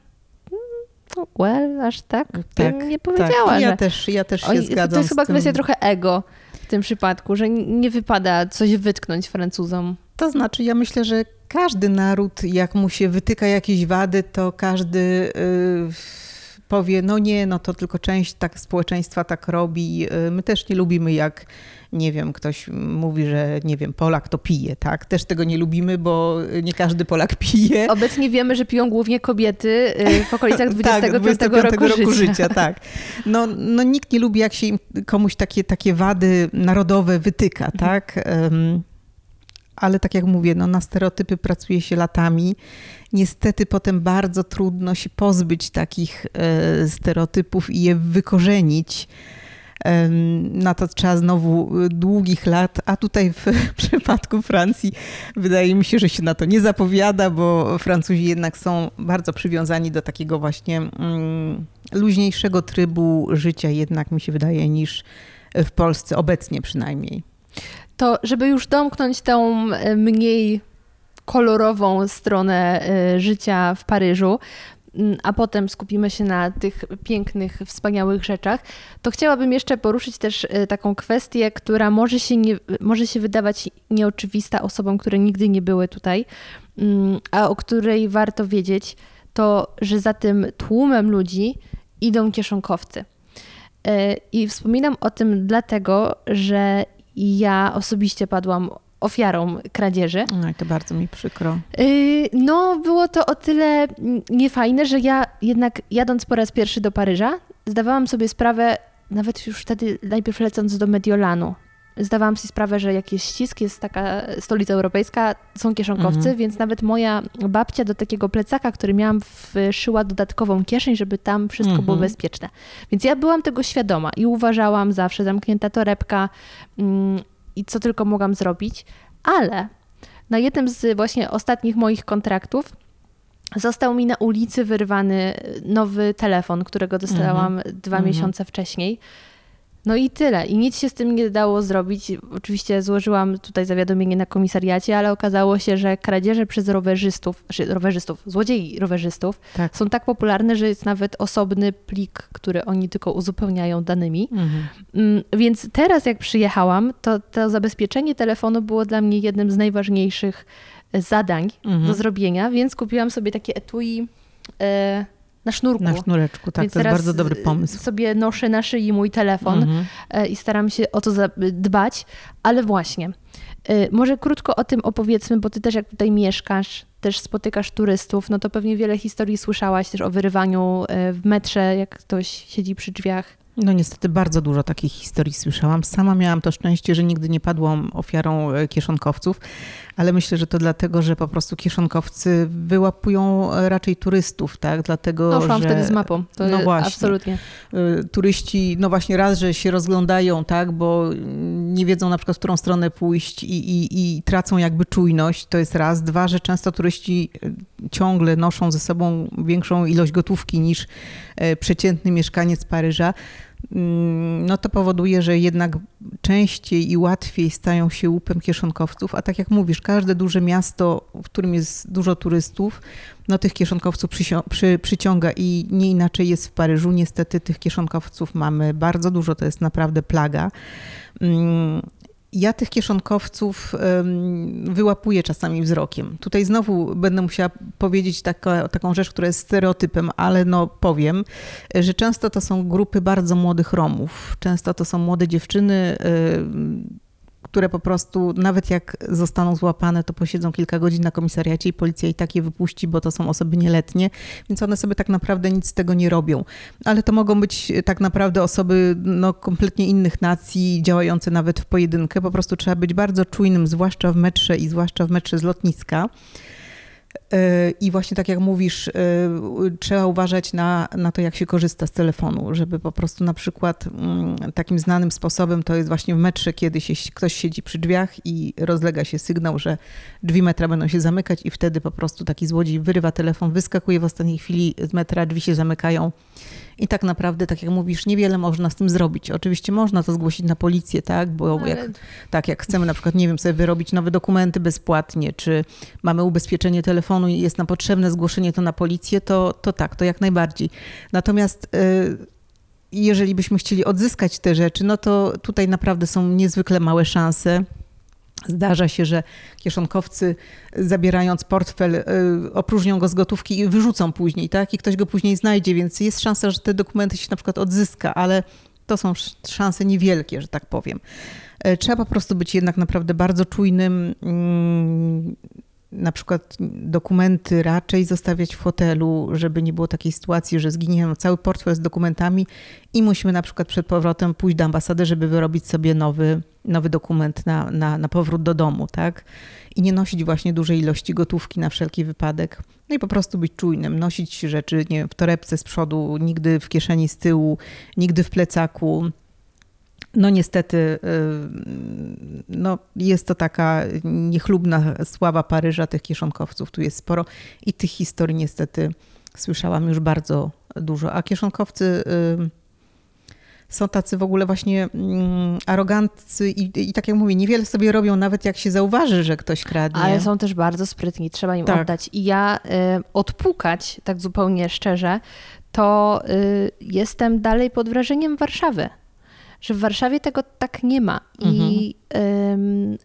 no, well, aż tak, bym nie powiedziała. tak. Ja że... też, ja też się Oj, zgadzam to jest chyba kwestia trochę ego w tym przypadku, że nie wypada coś wytknąć Francuzom. To znaczy, ja myślę, że każdy naród, jak mu się wytyka jakieś wady, to każdy y, powie, no nie, no to tylko część tak społeczeństwa tak robi. Y, My też nie lubimy, jak nie wiem, ktoś mówi, że nie wiem, Polak to pije, tak? Też tego nie lubimy, bo nie każdy Polak pije. Obecnie wiemy, że piją głównie kobiety y, w okolicach 25, tak, 25 roku, życia. tak. No, no nikt nie lubi, jak się im komuś takie, takie wady narodowe wytyka, Mhm. tak? Ale tak jak mówię, no na stereotypy pracuje się latami. Niestety potem bardzo trudno się pozbyć takich e, stereotypów i je wykorzenić. Na to trzeba znowu długich lat, a tutaj w przypadku Francji wydaje mi się, że się na to nie zapowiada, bo Francuzi jednak są bardzo przywiązani do takiego właśnie mm, luźniejszego trybu życia, jednak mi się wydaje, niż w Polsce obecnie przynajmniej. To, żeby już domknąć tą e, mniej kolorową stronę e, życia w Paryżu, mm, a potem skupimy się na tych pięknych, wspaniałych rzeczach, to chciałabym jeszcze poruszyć też e, taką kwestię, która może się, nie, może się wydawać nieoczywista osobom, które nigdy nie były tutaj, mm, a o której warto wiedzieć, to że za tym tłumem ludzi idą kieszonkowcy. I wspominam o tym dlatego, że ja osobiście padłam ofiarą kradzieży. No to bardzo mi przykro. E, no, było to o tyle niefajne, że ja jednak jadąc po raz pierwszy do Paryża, zdawałam sobie sprawę, nawet już wtedy najpierw lecąc do Mediolanu, zdawałam sobie sprawę, że jakieś ścisk, jest taka stolica europejska, są kieszonkowcy, mhm. więc nawet moja babcia do takiego plecaka, który miałam, wszyła dodatkową kieszeń, żeby tam wszystko mhm. było bezpieczne. Więc ja byłam tego świadoma i uważałam zawsze zamknięta torebka mm, i co tylko mogłam zrobić, ale na jednym z właśnie ostatnich moich kontraktów został mi na ulicy wyrwany nowy telefon, którego dostałam mhm. dwa mhm. miesiące wcześniej. No i tyle. I nic się z tym nie dało zrobić. Oczywiście złożyłam tutaj zawiadomienie na komisariacie, ale okazało się, że kradzieże przez rowerzystów, znaczy rowerzystów, złodziei rowerzystów tak. są tak popularne, że jest nawet osobny plik, który oni tylko uzupełniają danymi. Mhm. Mm, więc teraz jak przyjechałam, to to zabezpieczenie telefonu było dla mnie jednym z najważniejszych zadań mhm. do zrobienia, więc kupiłam sobie takie etui... E, na sznurku. Na sznureczku, tak, Więc to jest bardzo dobry pomysł. sobie noszę na szyi mój telefon mhm. E, i staram się o to dbać, ale właśnie, e, może krótko o tym opowiedzmy, bo ty też jak tutaj mieszkasz, też spotykasz turystów, no to pewnie wiele historii słyszałaś też o wyrywaniu e, w metrze, jak ktoś siedzi przy drzwiach. No niestety bardzo dużo takich historii słyszałam. Sama miałam to szczęście, że nigdy nie padłam ofiarą kieszonkowców, ale myślę, że to dlatego, że po prostu kieszonkowcy wyłapują raczej turystów, tak? Dlatego, no, szłam że... wtedy z mapą, to no właśnie, absolutnie. Y, turyści, no właśnie raz, że się rozglądają, tak? Bo nie wiedzą na przykład, w którą stronę pójść i, i, i tracą jakby czujność, to jest raz. Dwa, że często turyści y, ciągle noszą ze sobą większą ilość gotówki niż przeciętny mieszkaniec Paryża. Mm, no to powoduje, że jednak częściej i łatwiej stają się łupem kieszonkowców, a tak jak mówisz, każde duże miasto, w którym jest dużo turystów, no tych kieszonkowców przy, przyciąga i nie inaczej jest w Paryżu. Niestety tych kieszonkowców mamy bardzo dużo, to jest naprawdę plaga. Ja tych kieszonkowców wyłapuję czasami wzrokiem. Tutaj znowu będę musiała powiedzieć taka, taką rzecz, która jest stereotypem, ale no powiem, że często to są grupy bardzo młodych Romów. Często to są młode dziewczyny, które po prostu nawet jak zostaną złapane, to posiedzą kilka godzin na komisariacie i policja i tak je wypuści, bo to są osoby nieletnie, więc one sobie tak naprawdę nic z tego nie robią. Ale to mogą być tak naprawdę osoby no, kompletnie innych nacji, działające nawet w pojedynkę. Po prostu trzeba być bardzo czujnym, zwłaszcza w metrze i zwłaszcza w metrze z lotniska. I właśnie tak jak mówisz, y, trzeba uważać na, na to, jak się korzysta z telefonu, żeby po prostu na przykład mm, takim znanym sposobem to jest właśnie w metrze, kiedy się, ktoś siedzi przy drzwiach i rozlega się sygnał, że drzwi metra będą się zamykać i wtedy po prostu taki złodziej wyrywa telefon, wyskakuje w ostatniej chwili z metra, drzwi się zamykają i tak naprawdę, tak jak mówisz, niewiele można z tym zrobić. Oczywiście można to zgłosić na policję, tak? Bo Ale... jak, tak, jak chcemy na przykład, nie wiem, sobie wyrobić nowe dokumenty bezpłatnie, czy mamy ubezpieczenie telefonu i jest nam potrzebne zgłoszenie to na policję, to, to tak, to jak najbardziej. Natomiast yy, jeżeli byśmy chcieli odzyskać te rzeczy, no to tutaj naprawdę są niezwykle małe szanse. Zdarza się, że kieszonkowcy zabierając portfel y, opróżnią go z gotówki i wyrzucą później, tak? I ktoś go później znajdzie, więc jest szansa, że te dokumenty się na przykład odzyska, ale to są szanse niewielkie, że tak powiem. E, trzeba po prostu być jednak naprawdę bardzo czujnym, mm, na przykład dokumenty raczej zostawiać w hotelu, żeby nie było takiej sytuacji, że zginie nam cały portfel z dokumentami i musimy na przykład przed powrotem pójść do ambasady, żeby wyrobić sobie nowy, nowy dokument na, na, na powrót do domu, tak? I nie nosić właśnie dużej ilości gotówki na wszelki wypadek. No i po prostu być czujnym, nosić rzeczy nie wiem, w torebce z przodu, nigdy w kieszeni z tyłu, nigdy w plecaku No niestety, y, no jest to taka niechlubna sława Paryża, tych kieszonkowców tu jest sporo i tych historii niestety słyszałam już bardzo dużo. A kieszonkowcy y, są tacy w ogóle właśnie mm, aroganccy i, i tak jak mówię, niewiele sobie robią, nawet jak się zauważy, że ktoś kradnie. Ale są też bardzo sprytni, trzeba im Tak. oddać. I ja y, odpukać, tak zupełnie szczerze, to y, jestem dalej pod wrażeniem Warszawy. Że w Warszawie tego tak nie ma. I ym,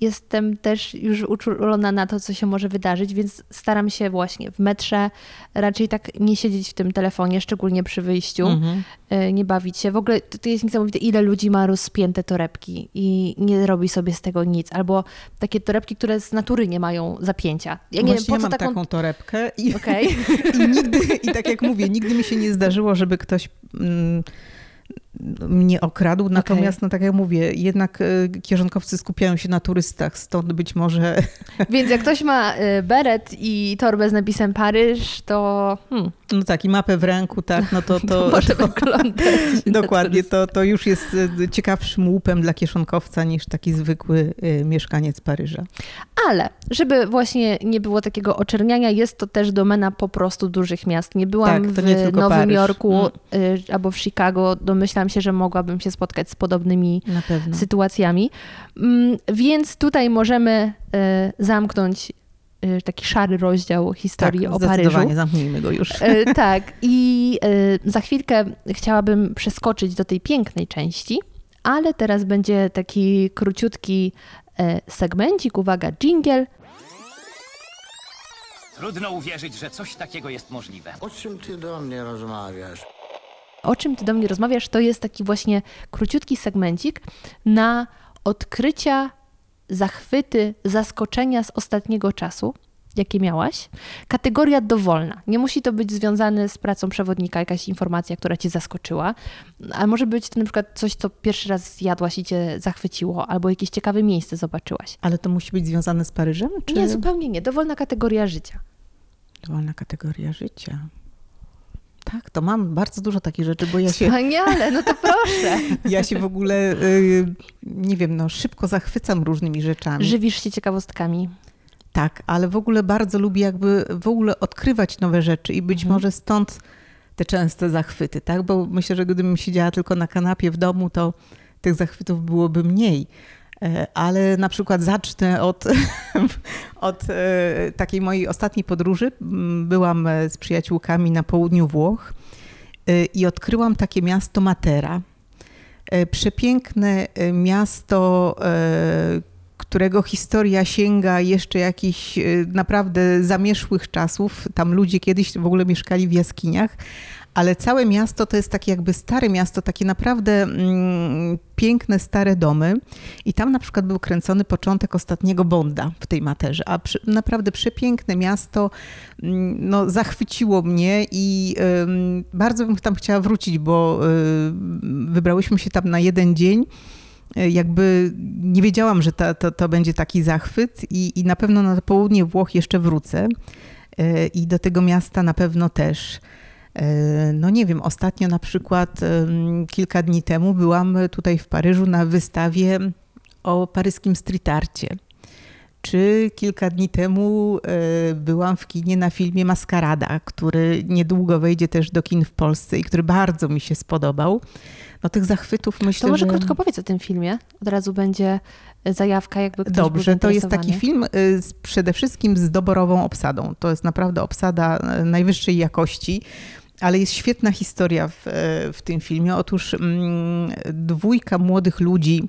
jestem też już uczulona na to, co się może wydarzyć, więc staram się właśnie w metrze raczej tak nie siedzieć w tym telefonie, szczególnie przy wyjściu, Mhm. y, nie bawić się. W ogóle to, jest niesamowite, ile ludzi ma rozpięte torebki i nie robi sobie z tego nic. Albo takie torebki, które z natury nie mają zapięcia. Ja nie Właśnie wiem, po co mam taką... taką torebkę i, Okej. i nigdy, i tak jak mówię, nigdy mi się nie zdarzyło, żeby ktoś mm, mnie okradł. Natomiast, no tak jak mówię, jednak y, kieszonkowcy skupiają się na turystach, stąd być może Więc jak ktoś ma y, beret i torbę z napisem Paryż, to, hmm, No tak, i mapę w ręku, tak, no to... to, to, może to wyglądać. dokładnie, to, to już jest y, ciekawszym łupem dla kieszonkowca niż taki zwykły mieszkaniec Paryża. Ale, żeby właśnie nie było takiego oczerniania, jest to też domena po prostu dużych miast. Nie byłam Tak, w Nowym Paryż. Jorku y, albo w Chicago. Domyślam się, że mogłabym się spotkać z podobnymi Na pewno. sytuacjami. Mm, Więc tutaj możemy y, zamknąć y, taki szary rozdział historii tak, o Paryżu. zdecydowanie, zamknijmy go już. E, tak, i e, za chwilkę chciałabym przeskoczyć do tej pięknej części, ale teraz będzie taki króciutki e, segmencik, uwaga, jingle. Trudno uwierzyć, że coś takiego jest możliwe. O czym ty do mnie rozmawiasz? O czym ty do mnie rozmawiasz? To jest taki właśnie króciutki segmencik na odkrycia, zachwyty, zaskoczenia z ostatniego czasu, jakie miałaś. Kategoria dowolna. Nie musi to być związane z pracą przewodnika, jakaś informacja, która cię zaskoczyła, a może być to na przykład coś, co pierwszy raz zjadłaś i cię zachwyciło, albo jakieś ciekawe miejsce zobaczyłaś. Ale to musi być związane z Paryżem? Czy Nie, zupełnie nie. Dowolna kategoria życia. Dowolna kategoria życia. Tak, to mam bardzo dużo takich rzeczy, bo ja się, Wspaniale, no to proszę. ja się w ogóle, y, nie wiem, no szybko zachwycam różnymi rzeczami. Żywisz się ciekawostkami. Tak, ale w ogóle bardzo lubię jakby w ogóle odkrywać nowe rzeczy i być może stąd te częste zachwyty, tak? Bo myślę, że gdybym siedziała tylko na kanapie w domu, to tych zachwytów byłoby mniej. E, Ale na przykład zacznę od, od e, takiej mojej ostatniej podróży. M, Byłam e, z przyjaciółkami na południu Włoch i odkryłam takie miasto Matera. Przepiękne miasto, którego historia sięga jeszcze jakichś naprawdę zamieszłych czasów. Tam ludzie kiedyś w ogóle mieszkali w jaskiniach, ale całe miasto to jest takie jakby stare miasto, takie naprawdę mm, piękne, stare domy. I tam na przykład był kręcony początek ostatniego Bonda w tej materze. A przy, naprawdę przepiękne miasto, mm, no, zachwyciło mnie i bardzo bym tam chciała wrócić, bo y, wybrałyśmy się tam na jeden dzień jakby nie wiedziałam, że to, to, to będzie taki zachwyt i, i na pewno na południe Włoch jeszcze wrócę E, i do tego miasta na pewno też. E, No nie wiem, ostatnio na przykład kilka dni temu byłam tutaj w Paryżu na wystawie o paryskim street arcie. Czy kilka dni temu e, byłam w kinie na filmie Maskarada, który niedługo wejdzie też do kin w Polsce i który bardzo mi się spodobał. No tych zachwytów myślę, To może że... krótko powiedz o tym filmie. Od razu będzie zajawka, jakby ktoś był Dobrze, to jest taki film y, z, przede wszystkim z doborową obsadą. To jest naprawdę obsada najwyższej jakości. Ale jest świetna historia w, y, w tym filmie. Otóż mm, dwójka młodych ludzi,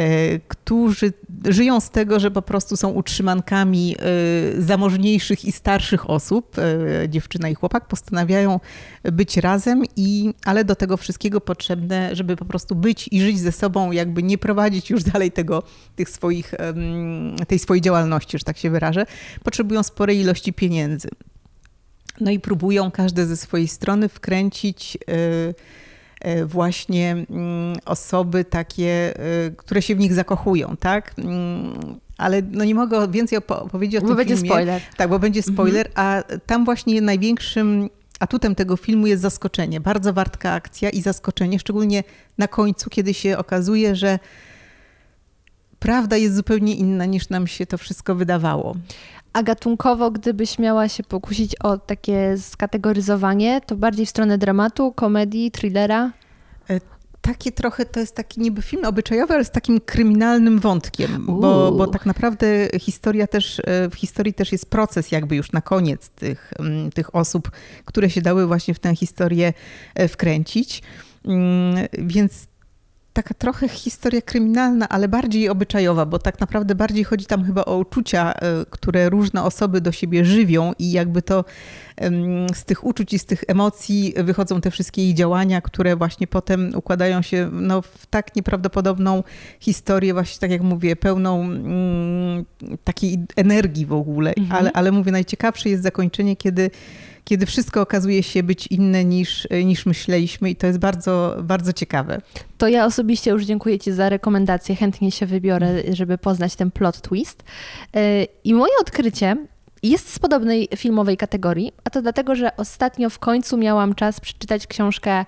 y, którzy żyją z tego, że po prostu są utrzymankami y, zamożniejszych i starszych osób, dziewczyna i chłopak, postanawiają być razem, i, ale do tego wszystkiego potrzebne, żeby po prostu być i żyć ze sobą, jakby nie prowadzić już dalej tego, tych swoich, tej swojej działalności, że tak się wyrażę, potrzebują sporej ilości pieniędzy. No i próbują każde ze swojej strony wkręcić y, y, właśnie mm, osoby takie, y, które się w nich zakochują, tak? Mm, Ale no nie mogę więcej opo- opowiedzieć o Bo tym będzie filmie. spoiler. Tak, bo będzie spoiler, a tam właśnie największym atutem tego filmu jest zaskoczenie. Bardzo wartka akcja i zaskoczenie, szczególnie na końcu, kiedy się okazuje, że prawda jest zupełnie inna niż nam się to wszystko wydawało. A gatunkowo, gdybyś miała się pokusić o takie skategoryzowanie, to bardziej w stronę dramatu, komedii, thrillera? E, takie trochę to jest taki niby film obyczajowy, ale z takim kryminalnym wątkiem, bo, bo tak naprawdę historia też, e, w historii też jest proces jakby już na koniec tych, tych osób, które się dały właśnie w tę historię e, wkręcić. Mm, więc taka trochę historia kryminalna, ale bardziej obyczajowa, bo tak naprawdę bardziej chodzi tam chyba o uczucia, e, które różne osoby do siebie żywią i jakby to z tych uczuć i z tych emocji wychodzą te wszystkie jej działania, które właśnie potem układają się no, w tak nieprawdopodobną historię, właśnie tak jak mówię, pełną mm, takiej energii w ogóle. Mhm. Ale, ale mówię, najciekawsze jest zakończenie, kiedy kiedy wszystko okazuje się być inne niż, niż myśleliśmy i to jest bardzo, bardzo ciekawe. To ja osobiście już dziękuję Ci za rekomendację, chętnie się wybiorę, żeby poznać ten plot twist. E, I moje odkrycie jest z podobnej filmowej kategorii, a to dlatego, że ostatnio w końcu miałam czas przeczytać książkę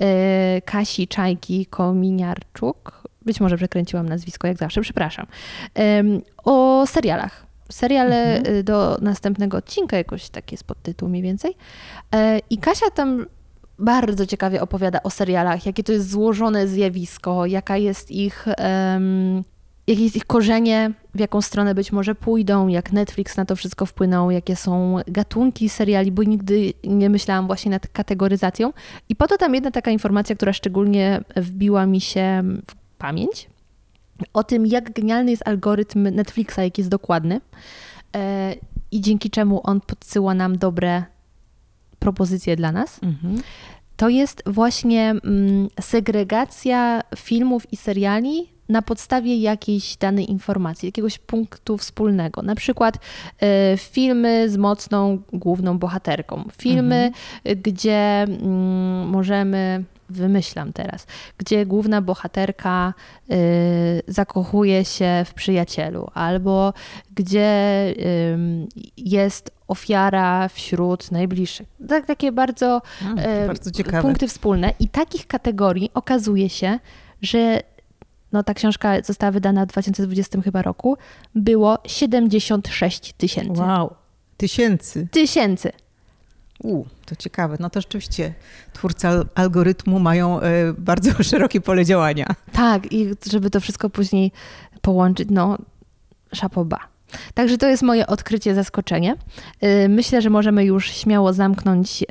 e, Kasi Czajki Kominiarczuk. Być może przekręciłam nazwisko, jak zawsze, przepraszam. O serialach seriale mhm. Y, do następnego odcinka, jakoś taki jest podtytuł mniej więcej. E, I Kasia tam bardzo ciekawie opowiada o serialach, jakie to jest złożone zjawisko, jaka jest ich, um, jakie jest ich korzenie, w jaką stronę być może pójdą, jak Netflix na to wszystko wpłynął, jakie są gatunki seriali, bo nigdy nie myślałam właśnie nad kategoryzacją. I po to tam jedna taka informacja, która szczególnie wbiła mi się w pamięć, o tym, jak genialny jest algorytm Netflixa, jaki jest dokładny e, i dzięki czemu on podsyła nam dobre propozycje dla nas. Mhm. To jest właśnie mm, segregacja filmów i seriali na podstawie jakiejś danej informacji, jakiegoś punktu wspólnego. Na przykład y, filmy z mocną główną bohaterką, filmy, mhm. gdzie y, możemy wymyślam teraz, gdzie główna bohaterka y, zakochuje się w przyjacielu, albo gdzie y, jest ofiara wśród najbliższych. Tak, takie bardzo, y, bardzo punkty wspólne. I takich kategorii okazuje się, że no, ta książka została wydana w 2020 chyba roku, było 76 tysięcy. Wow, tysięcy. Tysięcy. U, to ciekawe. No to rzeczywiście twórcy algorytmu mają e, bardzo szerokie pole działania. Tak, i żeby to wszystko później połączyć, no szapoba. Także to jest moje odkrycie, zaskoczenie. E, myślę, że możemy już śmiało zamknąć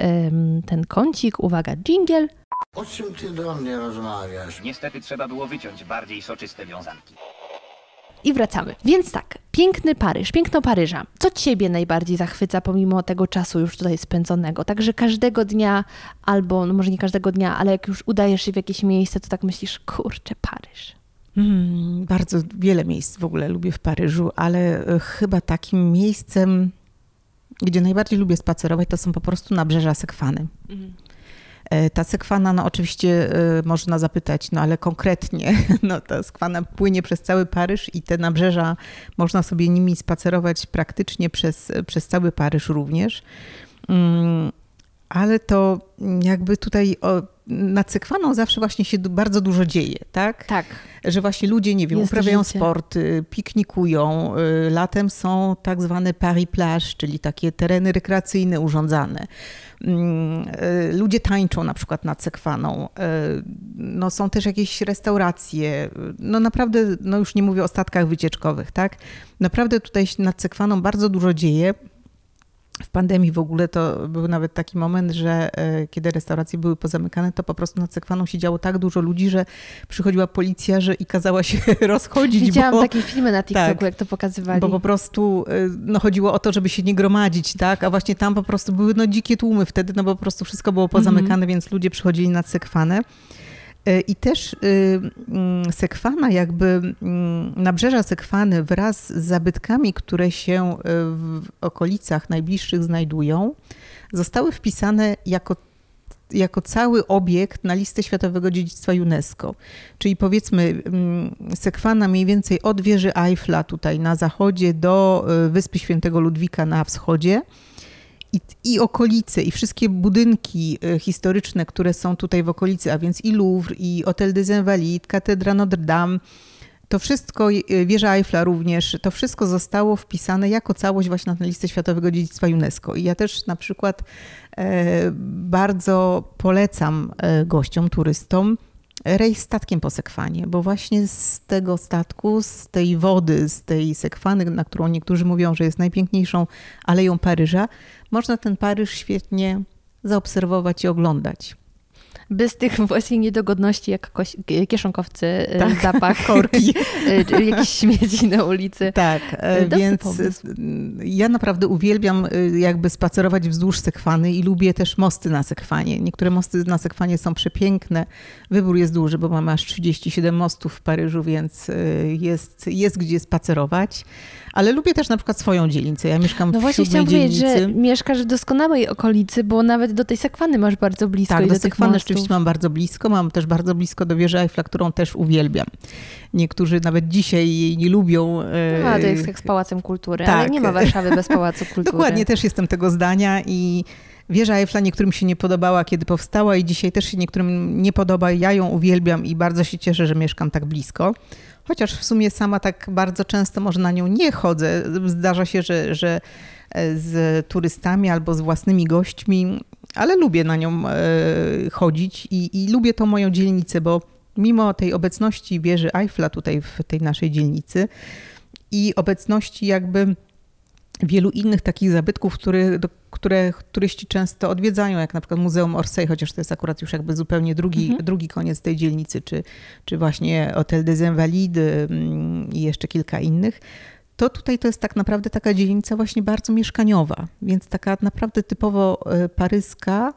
ten kącik. Uwaga, jingle. O czym ty do mnie rozmawiasz? Niestety trzeba było wyciąć bardziej soczyste wiązanki. I wracamy. Więc tak, piękny Paryż, piękno Paryża. Co Ciebie najbardziej zachwyca pomimo tego czasu już tutaj spędzonego? Także każdego dnia, albo no może nie każdego dnia, ale jak już udajesz się w jakieś miejsce, to tak myślisz, kurczę, Paryż. Hmm, bardzo wiele miejsc w ogóle lubię w Paryżu, ale e, chyba takim miejscem, gdzie najbardziej lubię spacerować, to są po prostu nabrzeża Sekwany. Mhm. E, ta sekwana, no oczywiście e, można zapytać, no ale konkretnie, no ta sekwana płynie przez cały Paryż i te nabrzeża, można sobie nimi spacerować praktycznie przez, przez cały Paryż również. Ale to jakby tutaj o, nad Sekwaną zawsze właśnie się bardzo dużo dzieje, tak? Tak. Że właśnie ludzie, nie wiem, Jest uprawiają życie. sporty, piknikują. Y, latem są tak zwane Paris Plage, czyli takie tereny rekreacyjne urządzane. Mm, y, ludzie tańczą na przykład nad Sekwaną. Y, no, są też jakieś restauracje. No naprawdę, no już nie mówię o statkach wycieczkowych, tak? Naprawdę tutaj nad Sekwaną bardzo dużo dzieje. W pandemii w ogóle to był nawet taki moment, że e, kiedy restauracje były pozamykane, to po prostu nad Sekwaną siedziało tak dużo ludzi, że przychodziła policja że i kazała się rozchodzić. Widziałam bo, takie filmy na TikToku, tak, jak to pokazywali. Bo po prostu e, no, chodziło o to, żeby się nie gromadzić, tak? A właśnie tam po prostu były no, dzikie tłumy wtedy, no bo po prostu wszystko było pozamykane, mm -hmm. więc ludzie przychodzili nad Sekwanę. E, I też y, mm, Sekwana, jakby mm, nabrzeża Sekwany wraz z zabytkami, które się y, w okolicach najbliższych znajdują, zostały wpisane jako jako cały obiekt na listę Światowego Dziedzictwa UNESCO. Czyli powiedzmy mm, Sekwana mniej więcej od wieży Eiffla tutaj na zachodzie do y, Wyspy Świętego Ludwika na wschodzie i, i okolice, i wszystkie budynki e, historyczne, które są tutaj w okolicy, a więc i Louvre, i Hotel des Invalides, Katedra Notre Dame, to wszystko, e, wieża Eiffla również, to wszystko zostało wpisane jako całość właśnie na tę listę Światowego Dziedzictwa UNESCO. I ja też na przykład e, bardzo polecam e, gościom, turystom, rejs statkiem po Sekwanie, bo właśnie z tego statku, z tej wody, z tej Sekwany, na którą niektórzy mówią, że jest najpiękniejszą aleją Paryża, można ten Paryż świetnie zaobserwować i oglądać. Bez tych właśnie niedogodności jak kieszonkowcy, e, Tak, zapach, korki. e, jakieś śmieci na ulicy. Tak, e, Dobry więc pomysł. ja naprawdę uwielbiam jakby spacerować wzdłuż Sekwany i lubię też mosty na Sekwanie. Niektóre mosty na Sekwanie są przepiękne. Wybór jest duży, bo mamy aż 37 mostów w Paryżu, więc jest, jest gdzie spacerować. Ale lubię też na przykład swoją dzielnicę. Ja mieszkam No w właśnie siódmej chciałam powiedzieć, dzielnicy. że mieszkasz w doskonałej okolicy, bo nawet do tej Sekwany masz bardzo blisko Tak, do do Sekwany mostów. Rzeczywiście mam bardzo blisko. Mam też bardzo blisko do wieży Eiffla, którą też uwielbiam. Niektórzy nawet dzisiaj jej nie lubią. e, A, to jest jak z Pałacem Kultury, ale tak. nie ma Warszawy bez Pałacu Kultury. Dokładnie, też jestem tego zdania i wieża Eiffla niektórym się nie podobała, kiedy powstała i dzisiaj też się niektórym nie podoba. Ja ją uwielbiam i bardzo się cieszę, że mieszkam tak blisko. Chociaż w sumie sama tak bardzo często może na nią nie chodzę. Zdarza się, że, że e, z turystami albo z własnymi gośćmi, ale lubię na nią e, chodzić i, i lubię tą moją dzielnicę, bo mimo tej obecności wieży Eiffla tutaj w tej naszej dzielnicy i obecności jakby wielu innych takich zabytków, który, do, które turyści często odwiedzają, jak na przykład Muzeum Orsay, chociaż to jest akurat już jakby zupełnie drugi, drugi koniec tej dzielnicy, czy, czy właśnie Hotel des Invalides mm, i jeszcze kilka innych. To tutaj to jest tak naprawdę taka dzielnica właśnie bardzo mieszkaniowa, więc taka naprawdę typowo e, paryska.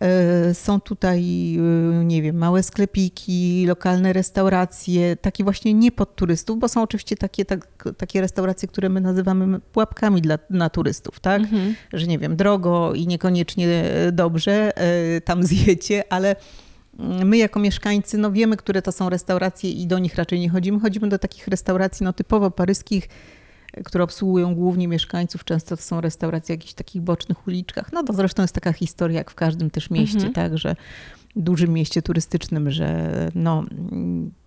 E, Są tutaj, e, nie wiem, małe sklepiki, lokalne restauracje, takie właśnie nie pod turystów, bo są oczywiście takie, tak, takie restauracje, które my nazywamy pułapkami dla, dla turystów, tak? Mhm. Że nie wiem, drogo i niekoniecznie dobrze e, tam zjecie, ale mm, my jako mieszkańcy no wiemy, które to są restauracje i do nich raczej nie chodzimy. Chodzimy do takich restauracji no, typowo paryskich, które obsługują głównie mieszkańców. Często to są restauracje w jakichś takich bocznych uliczkach. No to zresztą jest taka historia jak w każdym też mieście, Mhm. tak, że dużym mieście turystycznym, że no,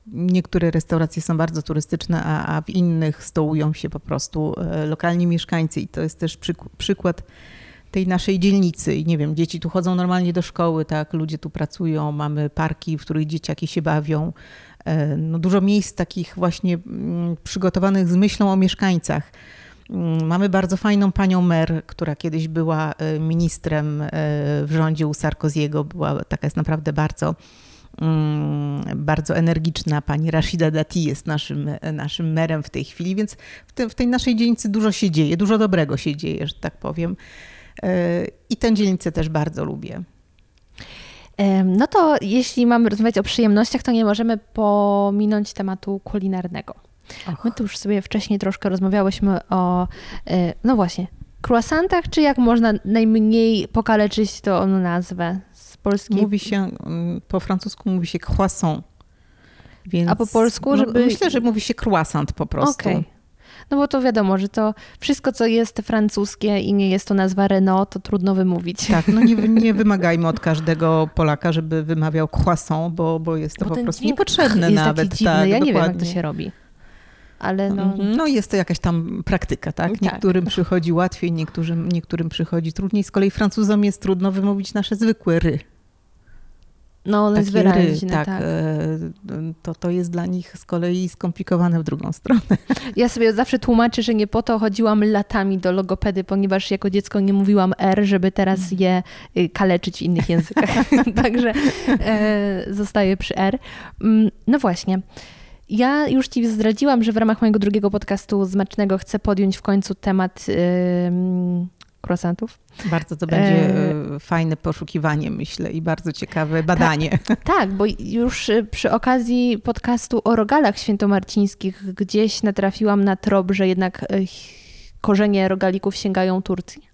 niektóre restauracje są bardzo turystyczne, a, a w innych stołują się po prostu e, lokalni mieszkańcy i to jest też przyk- przykład tej naszej dzielnicy. I nie wiem, dzieci tu chodzą normalnie do szkoły, tak, ludzie tu pracują, mamy parki, w których dzieciaki się bawią. E, No, dużo miejsc takich właśnie mm, przygotowanych z myślą o mieszkańcach. Mm, Mamy bardzo fajną panią mer, która kiedyś była e, ministrem e, w rządzie u Sarkoziego. Była taka jest naprawdę bardzo, mm, bardzo energiczna. Pani Rashida Dati jest naszym, naszym merem w tej chwili, więc w, tym, w tej naszej dzielnicy dużo się dzieje, dużo dobrego się dzieje, że tak powiem. I tę dzielnicę też bardzo lubię. No to jeśli mamy rozmawiać o przyjemnościach, to nie możemy pominąć tematu kulinarnego. Och. My tu już sobie wcześniej troszkę rozmawiałyśmy o, e, no właśnie, croissantach, czy jak można najmniej pokaleczyć tą nazwę z polskiej? Mówi się, mm, po francusku mówi się croissant. Więc, A po polsku, no, żeby- Myślę, że mówi się croissant po prostu. Okej. No bo to wiadomo, że to wszystko, co jest francuskie i nie jest to nazwa Renault, to trudno wymówić. Tak, no nie, nie wymagajmy od każdego Polaka, żeby wymawiał croissant, bo, bo jest to Bo po ten prostu niepotrzebne jest nawet. Taki dziwny. tak, ja nie wiem, jak dokładnie. to się robi. Ale no, Mhm. No jest to jakaś tam praktyka, tak? Tak. Niektórym przychodzi łatwiej, niektórym, niektórym przychodzi trudniej. Z kolei Francuzom jest trudno wymówić nasze zwykłe ry. No one jest wyraźne, tak. tak. e, To, to jest dla nich z kolei skomplikowane w drugą stronę. Ja sobie zawsze tłumaczę, że nie po to chodziłam latami do logopedy, ponieważ jako dziecko nie mówiłam R, żeby teraz Mhm. je y, kaleczyć w innych językach. Także e, zostaję przy R. Mm, No właśnie. Ja już Ci zdradziłam, że w ramach mojego drugiego podcastu Zmacznego chcę podjąć w końcu temat croissantów. Bardzo to będzie E, e, fajne poszukiwanie, myślę, i bardzo ciekawe badanie. Tak, bo już y, przy okazji podcastu o rogalach świętomarcińskich gdzieś natrafiłam na trop, że jednak y, korzenie rogalików sięgają Turcji.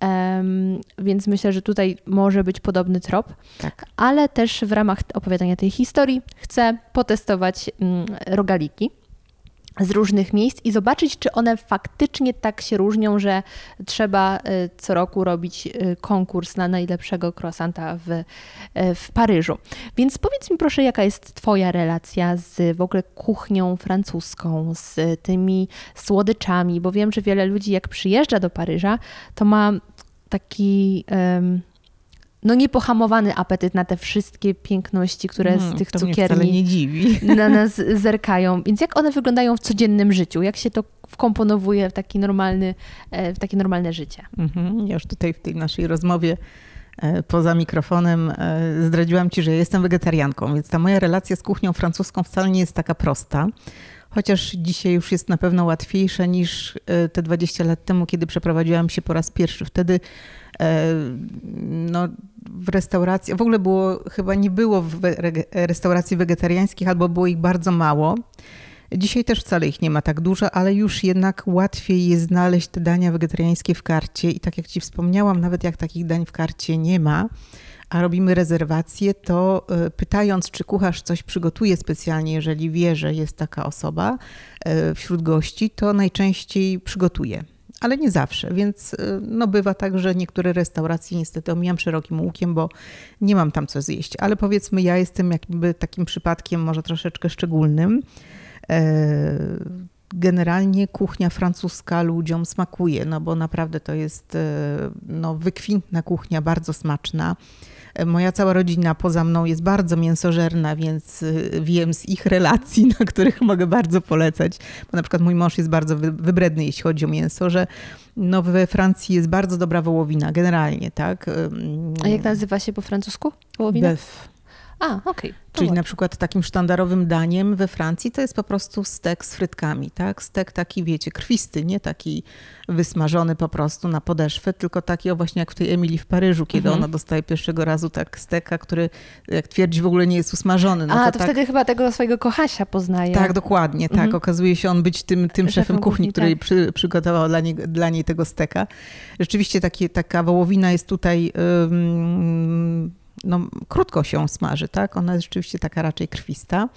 Em, więc myślę, że tutaj może być podobny trop, Tak. ale też w ramach opowiadania tej historii chcę potestować mm, rogaliki. Z różnych miejsc i zobaczyć, czy one faktycznie tak się różnią, że trzeba y, co roku robić y, konkurs na najlepszego croissanta w, y, w Paryżu. Więc powiedz mi proszę, jaka jest Twoja relacja z w ogóle kuchnią francuską, z tymi słodyczami, bo wiem, że wiele ludzi jak przyjeżdża do Paryża, to ma taki... Um, no niepohamowany apetyt na te wszystkie piękności, które z Mm, tych to cukierni na nas zerkają. Więc jak one wyglądają w codziennym życiu? Jak się to wkomponowuje w, taki normalny, e, w takie normalne życie? Mhm. Ja już tutaj w tej naszej rozmowie e, poza mikrofonem e, zdradziłam ci, że jestem wegetarianką, więc ta moja relacja z kuchnią francuską wcale nie jest taka prosta. Chociaż dzisiaj już jest na pewno łatwiejsza niż te 20 lat temu, kiedy przeprowadziłam się po raz pierwszy. Wtedy no, w restauracji, w ogóle było, chyba nie było w restauracji wegetariańskich, albo było ich bardzo mało. Dzisiaj też wcale ich nie ma tak dużo, ale już jednak łatwiej jest znaleźć te dania wegetariańskie w karcie. I tak jak Ci wspomniałam, nawet jak takich dań w karcie nie ma, a robimy rezerwację, to e, pytając, czy kucharz coś przygotuje specjalnie, jeżeli wie, że jest taka osoba e, wśród gości, to najczęściej przygotuje. Ale nie zawsze, więc e, no bywa tak, że niektóre restauracje niestety omijam szerokim łukiem, bo nie mam tam co zjeść. Ale powiedzmy, ja jestem jakby takim przypadkiem może troszeczkę szczególnym. E, Generalnie kuchnia francuska ludziom smakuje, no bo naprawdę to jest e, no, wykwintna kuchnia, bardzo smaczna. E, Moja cała rodzina poza mną jest bardzo mięsożerna, więc e, wiem z ich relacji, na których mogę bardzo polecać, bo na przykład mój mąż jest bardzo wy- wybredny, jeśli chodzi o mięso, że no, we Francji jest bardzo dobra wołowina, generalnie, tak? A jak nazywa się po francusku? Wołowina? A, okej. To Czyli ładnie. na przykład takim sztandarowym daniem we Francji to jest po prostu stek z frytkami, tak? Stek taki, wiecie, krwisty, nie taki wysmażony po prostu na podeszwę, tylko taki o właśnie jak w tej Emilii w Paryżu, kiedy Mhm. ona dostaje pierwszego razu tak steka, który jak twierdzi w ogóle nie jest usmażony. No A, to, to tak, wtedy chyba tego swojego kochasia poznaje. tak, dokładnie, tak. Mhm. Okazuje się on być tym, tym Szefem kuchni, kuchni, który tak. przy, przygotował dla, nie, dla niej tego steka. Rzeczywiście takie, taka wołowina jest tutaj, ym, no krótko się smaży, tak? Ona jest rzeczywiście taka raczej krwista.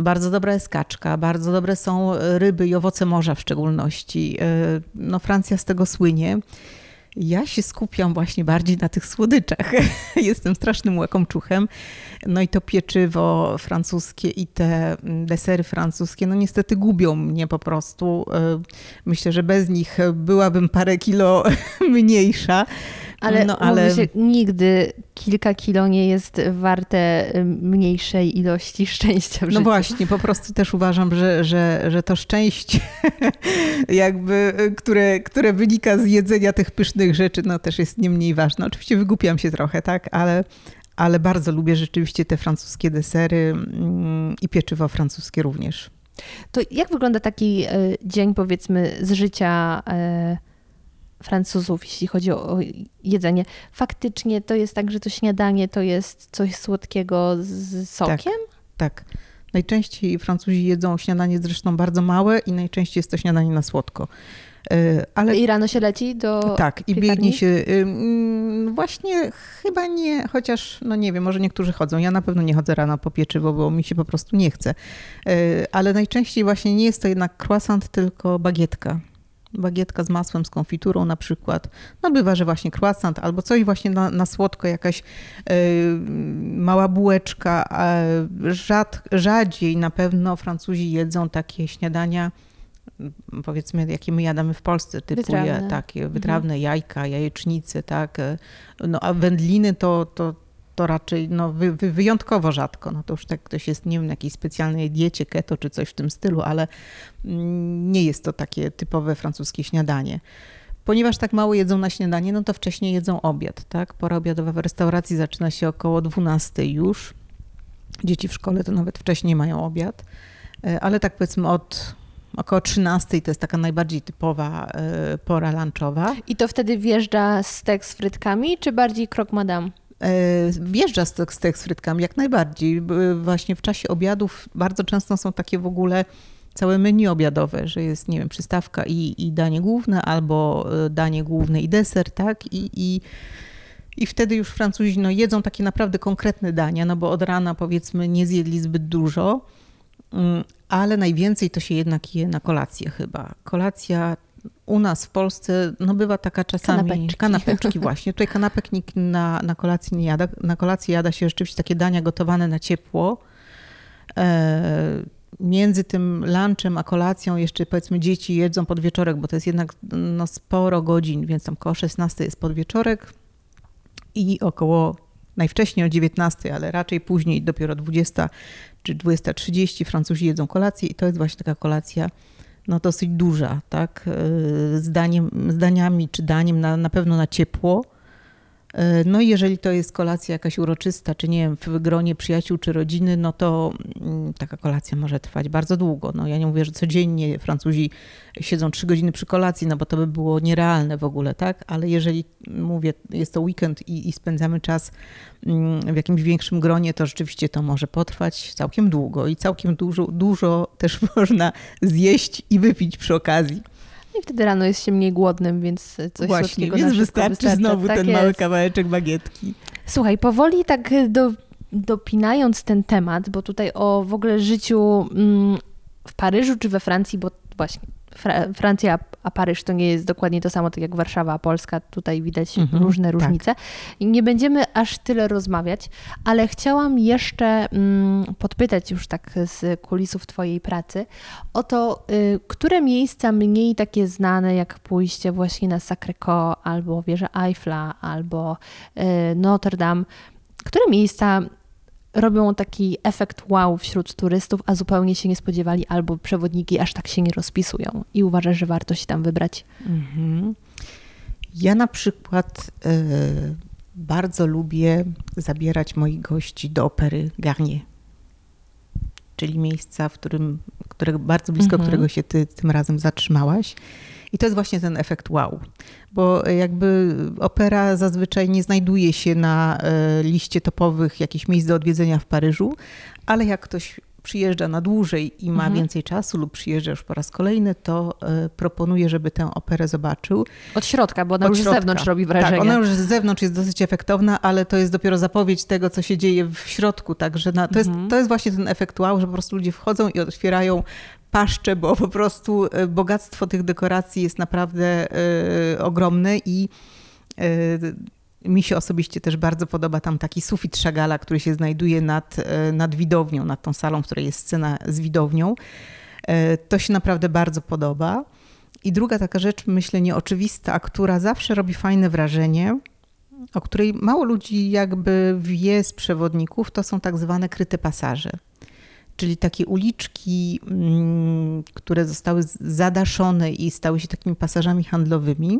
Bardzo dobra jest kaczka, bardzo dobre są ryby i owoce morza w szczególności. Yy, No Francja z tego słynie. Ja się skupiam właśnie bardziej na tych słodyczach. Jestem strasznym łakomczuchem. No i to pieczywo francuskie i te desery francuskie, no niestety gubią mnie po prostu. Yy, Myślę, że bez nich byłabym parę kilo mniejsza. Ale, no, ale... się, nigdy kilka kilo nie jest warte y, mniejszej ilości szczęścia w no życiu. właśnie, po prostu też uważam, że, że, że to szczęście, jakby, które, które wynika z jedzenia tych pysznych rzeczy, no też jest nie mniej ważne. Oczywiście wygłupiam się trochę, tak, ale, ale bardzo lubię rzeczywiście te francuskie desery mm, i pieczywo francuskie również. To jak wygląda taki y, dzień, powiedzmy, z życia y, Francuzów, jeśli chodzi o, jedzenie? Faktycznie to jest tak, że to śniadanie to jest coś słodkiego z sokiem? Tak. Najczęściej Francuzi jedzą śniadanie zresztą bardzo małe i najczęściej jest to śniadanie na słodko. Y, Ale I rano się leci do Tak, i piekarni? biegnie się. Właśnie chyba nie, chociaż no nie wiem, może niektórzy chodzą. Ja na pewno nie chodzę rano po pieczywo, bo mi się po prostu nie chce. Y, Ale najczęściej właśnie nie jest to jednak croissant, tylko bagietka. Bagietka z masłem, z konfiturą na przykład. No bywa, że właśnie croissant albo coś właśnie na, na słodko, jakaś y, mała bułeczka. Rzad, rzadziej na pewno Francuzi jedzą takie śniadania powiedzmy, jakie my jadamy w Polsce, typu Wytrawne. takie wytrawne jajka, jajecznice, tak. No a wędliny to, to, to raczej no, wy, wy, wyjątkowo rzadko. No to już tak ktoś jest, nie wiem, na jakiejś specjalnej diecie keto czy coś w tym stylu, ale mm, nie jest to takie typowe francuskie śniadanie. Ponieważ tak mało jedzą na śniadanie, no to wcześniej jedzą obiad, tak? Pora obiadowa w restauracji zaczyna się około 12 już. Dzieci w szkole to nawet wcześniej mają obiad, E, ale tak powiedzmy od około 13 to jest taka najbardziej typowa e, pora lunchowa. I to wtedy wjeżdża stek z frytkami, czy bardziej krok madame? E, Wjeżdża stek z frytkami jak najbardziej. Właśnie w czasie obiadów bardzo często są takie w ogóle całe menu obiadowe, że jest, nie wiem, przystawka i, i danie główne, albo e, danie główne i deser, tak? I, i, i wtedy już Francuzi no, jedzą takie naprawdę konkretne dania, no bo od rana powiedzmy nie zjedli zbyt dużo. Mm, ale najwięcej to się jednak je na kolację chyba. Kolacja u nas w Polsce no bywa taka czasami... Kanapeczki. Kanapeczki właśnie. Tutaj kanapek nikt na, na kolację nie jada. Na kolację jada się rzeczywiście takie dania gotowane na ciepło. E, między tym lunchem a kolacją jeszcze powiedzmy dzieci jedzą podwieczorek, bo to jest jednak no, sporo godzin, więc tam koło 16 jest podwieczorek i około najwcześniej o 19, ale raczej później dopiero 20 czy 20.30 Francuzi jedzą kolację i to jest właśnie taka kolacja no dosyć duża, tak, z, daniem, z daniami czy daniem na, na pewno na ciepło. E, No i jeżeli to jest kolacja jakaś uroczysta, czy nie wiem, w gronie przyjaciół czy rodziny, no to mm, taka kolacja może trwać bardzo długo. No ja nie mówię, że codziennie Francuzi siedzą trzy godziny przy kolacji, no bo to by było nierealne w ogóle, tak? Ale jeżeli, mówię, jest to weekend i, i spędzamy czas mm, w jakimś większym gronie, to rzeczywiście to może potrwać całkiem długo i całkiem dużo, dużo też można zjeść i wypić przy okazji. I wtedy rano jest się mniej głodnym, więc coś Właśnie, słodkiego więc wystarczy wystarcza. znowu Tak ten jest. mały kawałeczek bagietki. Słuchaj, powoli tak do, dopinając ten temat, bo tutaj o w ogóle życiu mm, w Paryżu czy we Francji, bo właśnie Fra Francja a Paryż to nie jest dokładnie to samo, tak jak Warszawa a Polska. Tutaj widać Mhm, różne tak. różnice. I nie będziemy aż tyle rozmawiać, ale chciałam jeszcze mm, podpytać już tak z kulisów Twojej pracy o to, y, które miejsca mniej takie znane, jak pójście właśnie na Sacré-Cœur, albo wieżę Eiffla, albo y, Notre Dame, które miejsca robią taki efekt wow wśród turystów, a zupełnie się nie spodziewali, albo przewodniki aż tak się nie rozpisują i uważasz, że warto się tam wybrać. Mhm. Ja na przykład e, bardzo lubię zabierać moich gości do opery Garnier, czyli miejsca, w którym, którego, bardzo blisko Mhm. którego się ty tym razem zatrzymałaś. I to jest właśnie ten efekt wow, bo jakby opera zazwyczaj nie znajduje się na e, liście topowych jakichś miejsc do odwiedzenia w Paryżu, ale jak ktoś przyjeżdża na dłużej i ma Mhm. więcej czasu lub przyjeżdża już po raz kolejny, to e, proponuję, żeby tę operę zobaczył. Od środka, bo ona Od już z środka. zewnątrz robi wrażenie. Tak, ona już z zewnątrz jest dosyć efektowna, ale to jest dopiero zapowiedź tego, co się dzieje w środku. Także na, to, Mhm. jest, to jest właśnie ten efekt wow, że po prostu ludzie wchodzą i otwierają paszcze, bo po prostu e, bogactwo tych dekoracji jest naprawdę e, ogromne i e, mi się osobiście też bardzo podoba tam taki sufit Szagala, który się znajduje nad, e, nad widownią, nad tą salą, w której jest scena z widownią. E, To się naprawdę bardzo podoba. I druga taka rzecz, myślę, nieoczywista, która zawsze robi fajne wrażenie, o której mało ludzi jakby wie z przewodników, to są tak zwane kryte pasaże. Czyli takie uliczki, mm, które zostały zadaszone i stały się takimi pasażami handlowymi.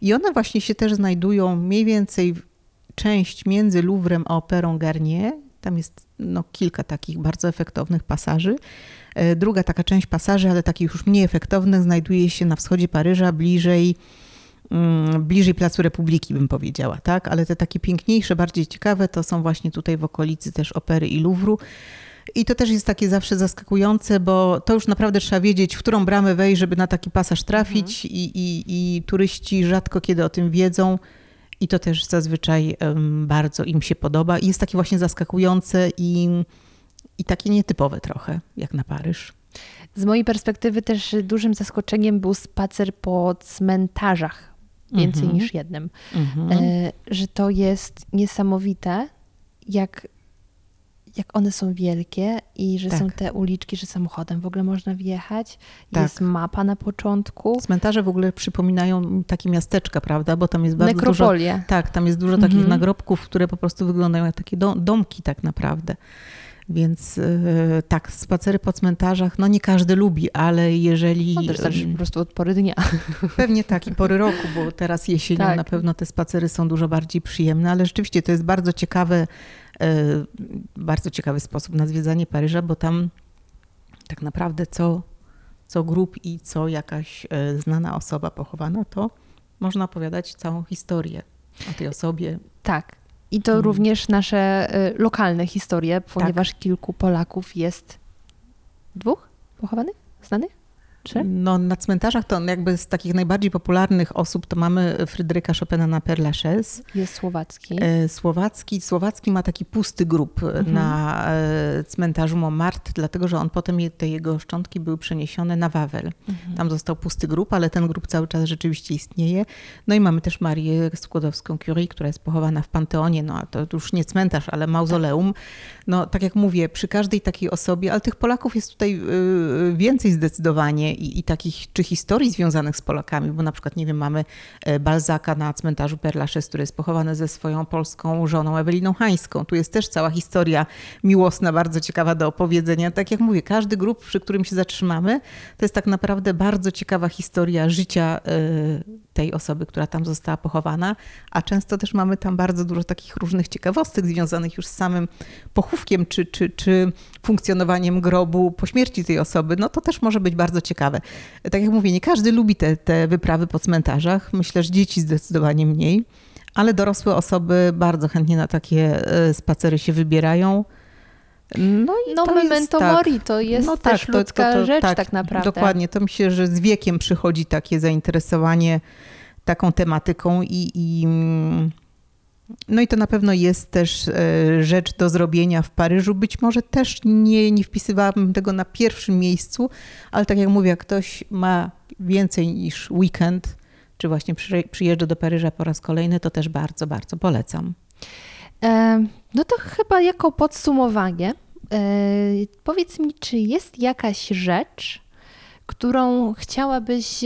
I one właśnie się też znajdują mniej więcej część między Louvrem a operą Garnier. Tam jest no, kilka takich bardzo efektownych pasaży. E, Druga taka część pasaży, ale takich już mniej efektownych, znajduje się na wschodzie Paryża, bliżej, mm, bliżej Placu Republiki, bym powiedziała, tak? Ale te takie piękniejsze, bardziej ciekawe to są właśnie tutaj w okolicy też opery i Louvru. I to też jest takie zawsze zaskakujące, bo to już naprawdę trzeba wiedzieć, w którą bramę wejść, żeby na taki pasaż trafić i, i, i turyści rzadko kiedy o tym wiedzą. I to też zazwyczaj bardzo im się podoba. I jest takie właśnie zaskakujące i, i takie nietypowe trochę, jak na Paryż. Z mojej perspektywy też dużym zaskoczeniem był spacer po cmentarzach, więcej Mhm. niż jednym. Mhm. E, że to jest niesamowite, jak, jak one są wielkie i że Tak. są te uliczki, że samochodem w ogóle można wjechać. Tak. Jest mapa na początku. Cmentarze w ogóle przypominają takie miasteczka, prawda? Bo tam jest bardzo dużo. Nekropolie. Tak, tam jest dużo takich Mhm. nagrobków, które po prostu wyglądają jak takie dom, domki tak naprawdę. Więc yy, tak, spacery po cmentarzach, no nie każdy lubi, ale jeżeli... No też zależy po prostu od pory dnia. Pewnie tak i pory roku, bo teraz jesienią Tak. na pewno te spacery są dużo bardziej przyjemne, ale rzeczywiście to jest bardzo ciekawe, e, bardzo ciekawy sposób na zwiedzanie Paryża, bo tam tak naprawdę co, co grup i co jakaś e, znana osoba pochowana, to można opowiadać całą historię o tej osobie. Tak. I to Mm. również nasze y, lokalne historie, ponieważ kilku Polaków jest dwóch pochowanych, znanych? Czy? No, na cmentarzach to jakby z takich najbardziej popularnych osób to mamy Fryderyka Chopina na Père Lachaise. Jest słowacki. E, Słowacki, Słowacki ma taki pusty grób Mhm. na e, cmentarzu Montmartre, dlatego że on potem, te jego szczątki były przeniesione na Wawel. Mhm. Tam został pusty grób, ale ten grób cały czas rzeczywiście istnieje. No i mamy też Marię Skłodowską-Curie, która jest pochowana w Panteonie, no a to już nie cmentarz, ale mauzoleum. No tak jak mówię, przy każdej takiej osobie, ale tych Polaków jest tutaj y, więcej zdecydowanie i, i takich, czy historii związanych z Polakami, bo na przykład, nie wiem, mamy e, Balzaka na cmentarzu Père który jest pochowany ze swoją polską żoną Eweliną Hańską. Tu jest też cała historia miłosna, bardzo ciekawa do opowiedzenia. Tak jak mówię, każdy grup, przy którym się zatrzymamy, to jest tak naprawdę bardzo ciekawa historia życia y, tej osoby, która tam została pochowana, a często też mamy tam bardzo dużo takich różnych ciekawostek związanych już z samym pochówkiem czy, czy, czy funkcjonowaniem grobu po śmierci tej osoby. No to też może być bardzo ciekawe. Tak jak mówię, nie każdy lubi te, te wyprawy po cmentarzach. Myślę, że dzieci zdecydowanie mniej, ale dorosłe osoby bardzo chętnie na takie y, spacery się wybierają. No, i No to memento jest, tak. mori to jest No też tak, to- ludzka to- to- rzecz tak, tak naprawdę. Dokładnie, to myślę, że z wiekiem przychodzi takie zainteresowanie taką tematyką i, i mm, no i to na pewno jest też e, rzecz do zrobienia w Paryżu. Być może też nie, nie wpisywałabym tego na pierwszym miejscu, ale tak jak mówię, jak ktoś ma więcej niż weekend, czy właśnie przy, przyjeżdża do Paryża po raz kolejny, to też bardzo, bardzo polecam. E, no to chyba jako podsumowanie, e, powiedz mi, czy jest jakaś rzecz, którą chciałabyś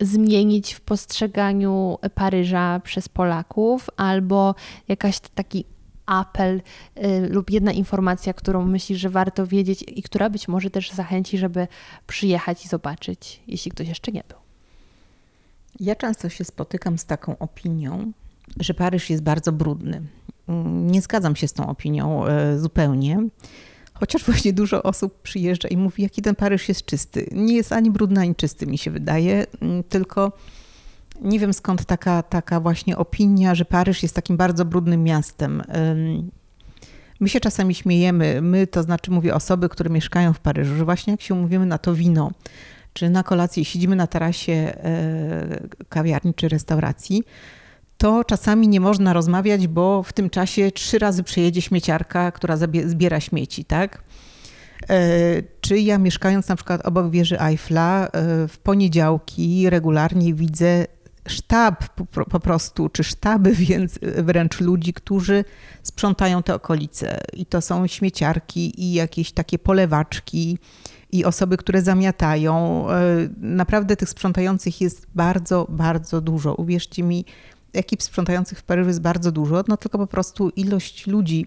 zmienić w postrzeganiu Paryża przez Polaków, albo jakaś taki apel e, lub jedna informacja, którą myślisz, że warto wiedzieć i która być może też zachęci, żeby przyjechać i zobaczyć, jeśli ktoś jeszcze nie był. Ja często się spotykam z taką opinią, że Paryż jest bardzo brudny. Nie zgadzam się z tą opinią e, zupełnie. Chociaż właśnie dużo osób przyjeżdża i mówi, jaki ten Paryż jest czysty. Nie jest ani brudny, ani czysty, mi się wydaje, mm, tylko nie wiem skąd taka, taka właśnie opinia, że Paryż jest takim bardzo brudnym miastem. My się czasami śmiejemy, my to znaczy mówię osoby, które mieszkają w Paryżu, że właśnie jak się umówimy na to wino, czy na kolację siedzimy na tarasie e, kawiarni czy restauracji, to czasami nie można rozmawiać, bo w tym czasie trzy razy przejedzie śmieciarka, która zbiera śmieci, tak? E, Czy ja mieszkając na przykład obok wieży Eiffla, e, w poniedziałki regularnie widzę sztab po prostu, czy sztaby więc wręcz ludzi, którzy sprzątają te okolice. I to są śmieciarki i jakieś takie polewaczki i osoby, które zamiatają. E, Naprawdę tych sprzątających jest bardzo, bardzo dużo. Uwierzcie mi, ekip sprzątających w Paryżu jest bardzo dużo, no tylko po prostu ilość ludzi,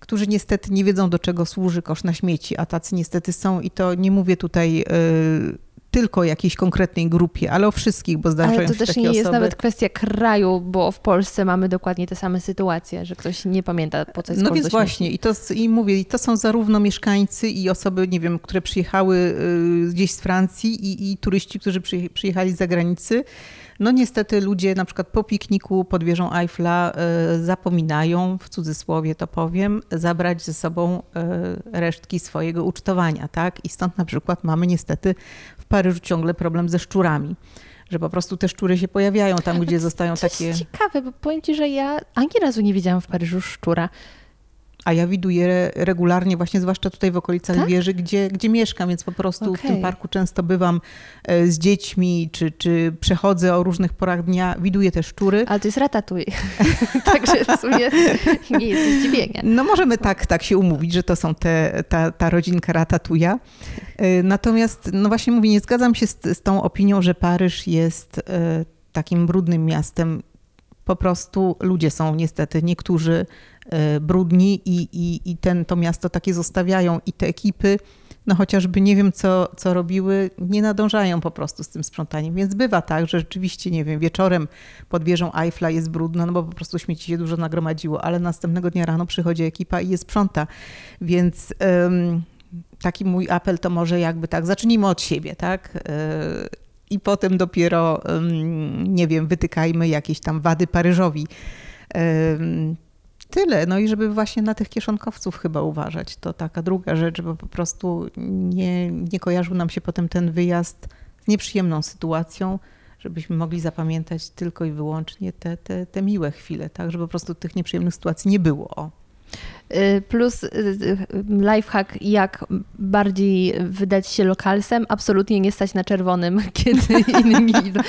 którzy niestety nie wiedzą, do czego służy kosz na śmieci, a tacy niestety są i to nie mówię tutaj y, tylko o jakiejś konkretnej grupie, ale o wszystkich, bo zdarzają Ale to się też takie nie jest osoby. nawet kwestia kraju, bo w Polsce mamy dokładnie te same sytuacje, że ktoś nie pamięta po co jest No więc właśnie, i, to, i mówię, i to są zarówno mieszkańcy i osoby, nie wiem, które przyjechały y, gdzieś z Francji i, i turyści, którzy przyje- przyjechali z zagranicy. No niestety ludzie na przykład po pikniku pod wieżą Eiffla y, zapominają, w cudzysłowie to powiem, zabrać ze sobą y, resztki swojego ucztowania, tak? I stąd na przykład mamy niestety w Paryżu ciągle problem ze szczurami. Że po prostu te szczury się pojawiają tam, gdzie zostają To takie... jest ciekawe, bo powiem Ci, że ja ani razu nie widziałam w Paryżu szczura. A ja widuję regularnie, właśnie zwłaszcza tutaj w okolicach Tak? wieży, gdzie, gdzie mieszkam, więc po prostu w Okej. tym parku często bywam e, z dziećmi, czy, czy przechodzę o różnych porach dnia, widuję te szczury. Ale to jest ratatuj. Także w sumie nie jest zdziwienie. No możemy tak, tak się umówić, że to są te, ta, ta rodzinka Ratatuja. E, Natomiast, no właśnie mówię, nie zgadzam się z, z tą opinią, że Paryż jest e, takim brudnym miastem. Po prostu ludzie są niestety niektórzy brudni i, i, i ten, to miasto takie zostawiają i te ekipy, no chociażby nie wiem co, co robiły, nie nadążają po prostu z tym sprzątaniem. Więc bywa tak, że rzeczywiście, nie wiem, wieczorem pod wieżą Eiffla jest brudno, no bo po prostu śmieci się dużo nagromadziło, ale następnego dnia rano przychodzi ekipa i je sprząta. Więc em, taki mój apel to może jakby tak, zacznijmy od siebie, tak? E, I potem dopiero, nie wiem, wytykajmy jakieś tam wady Paryżowi. Tyle. No i żeby właśnie na tych kieszonkowców chyba uważać. To taka druga rzecz, żeby po prostu nie, nie kojarzył nam się potem ten wyjazd z nieprzyjemną sytuacją, żebyśmy mogli zapamiętać tylko i wyłącznie te, te, te miłe chwile, tak? Żeby po prostu tych nieprzyjemnych sytuacji nie było. O. Y, plus y, y, lifehack, jak bardziej wydać się lokalsem, absolutnie nie stać na czerwonym, kiedy inni idą.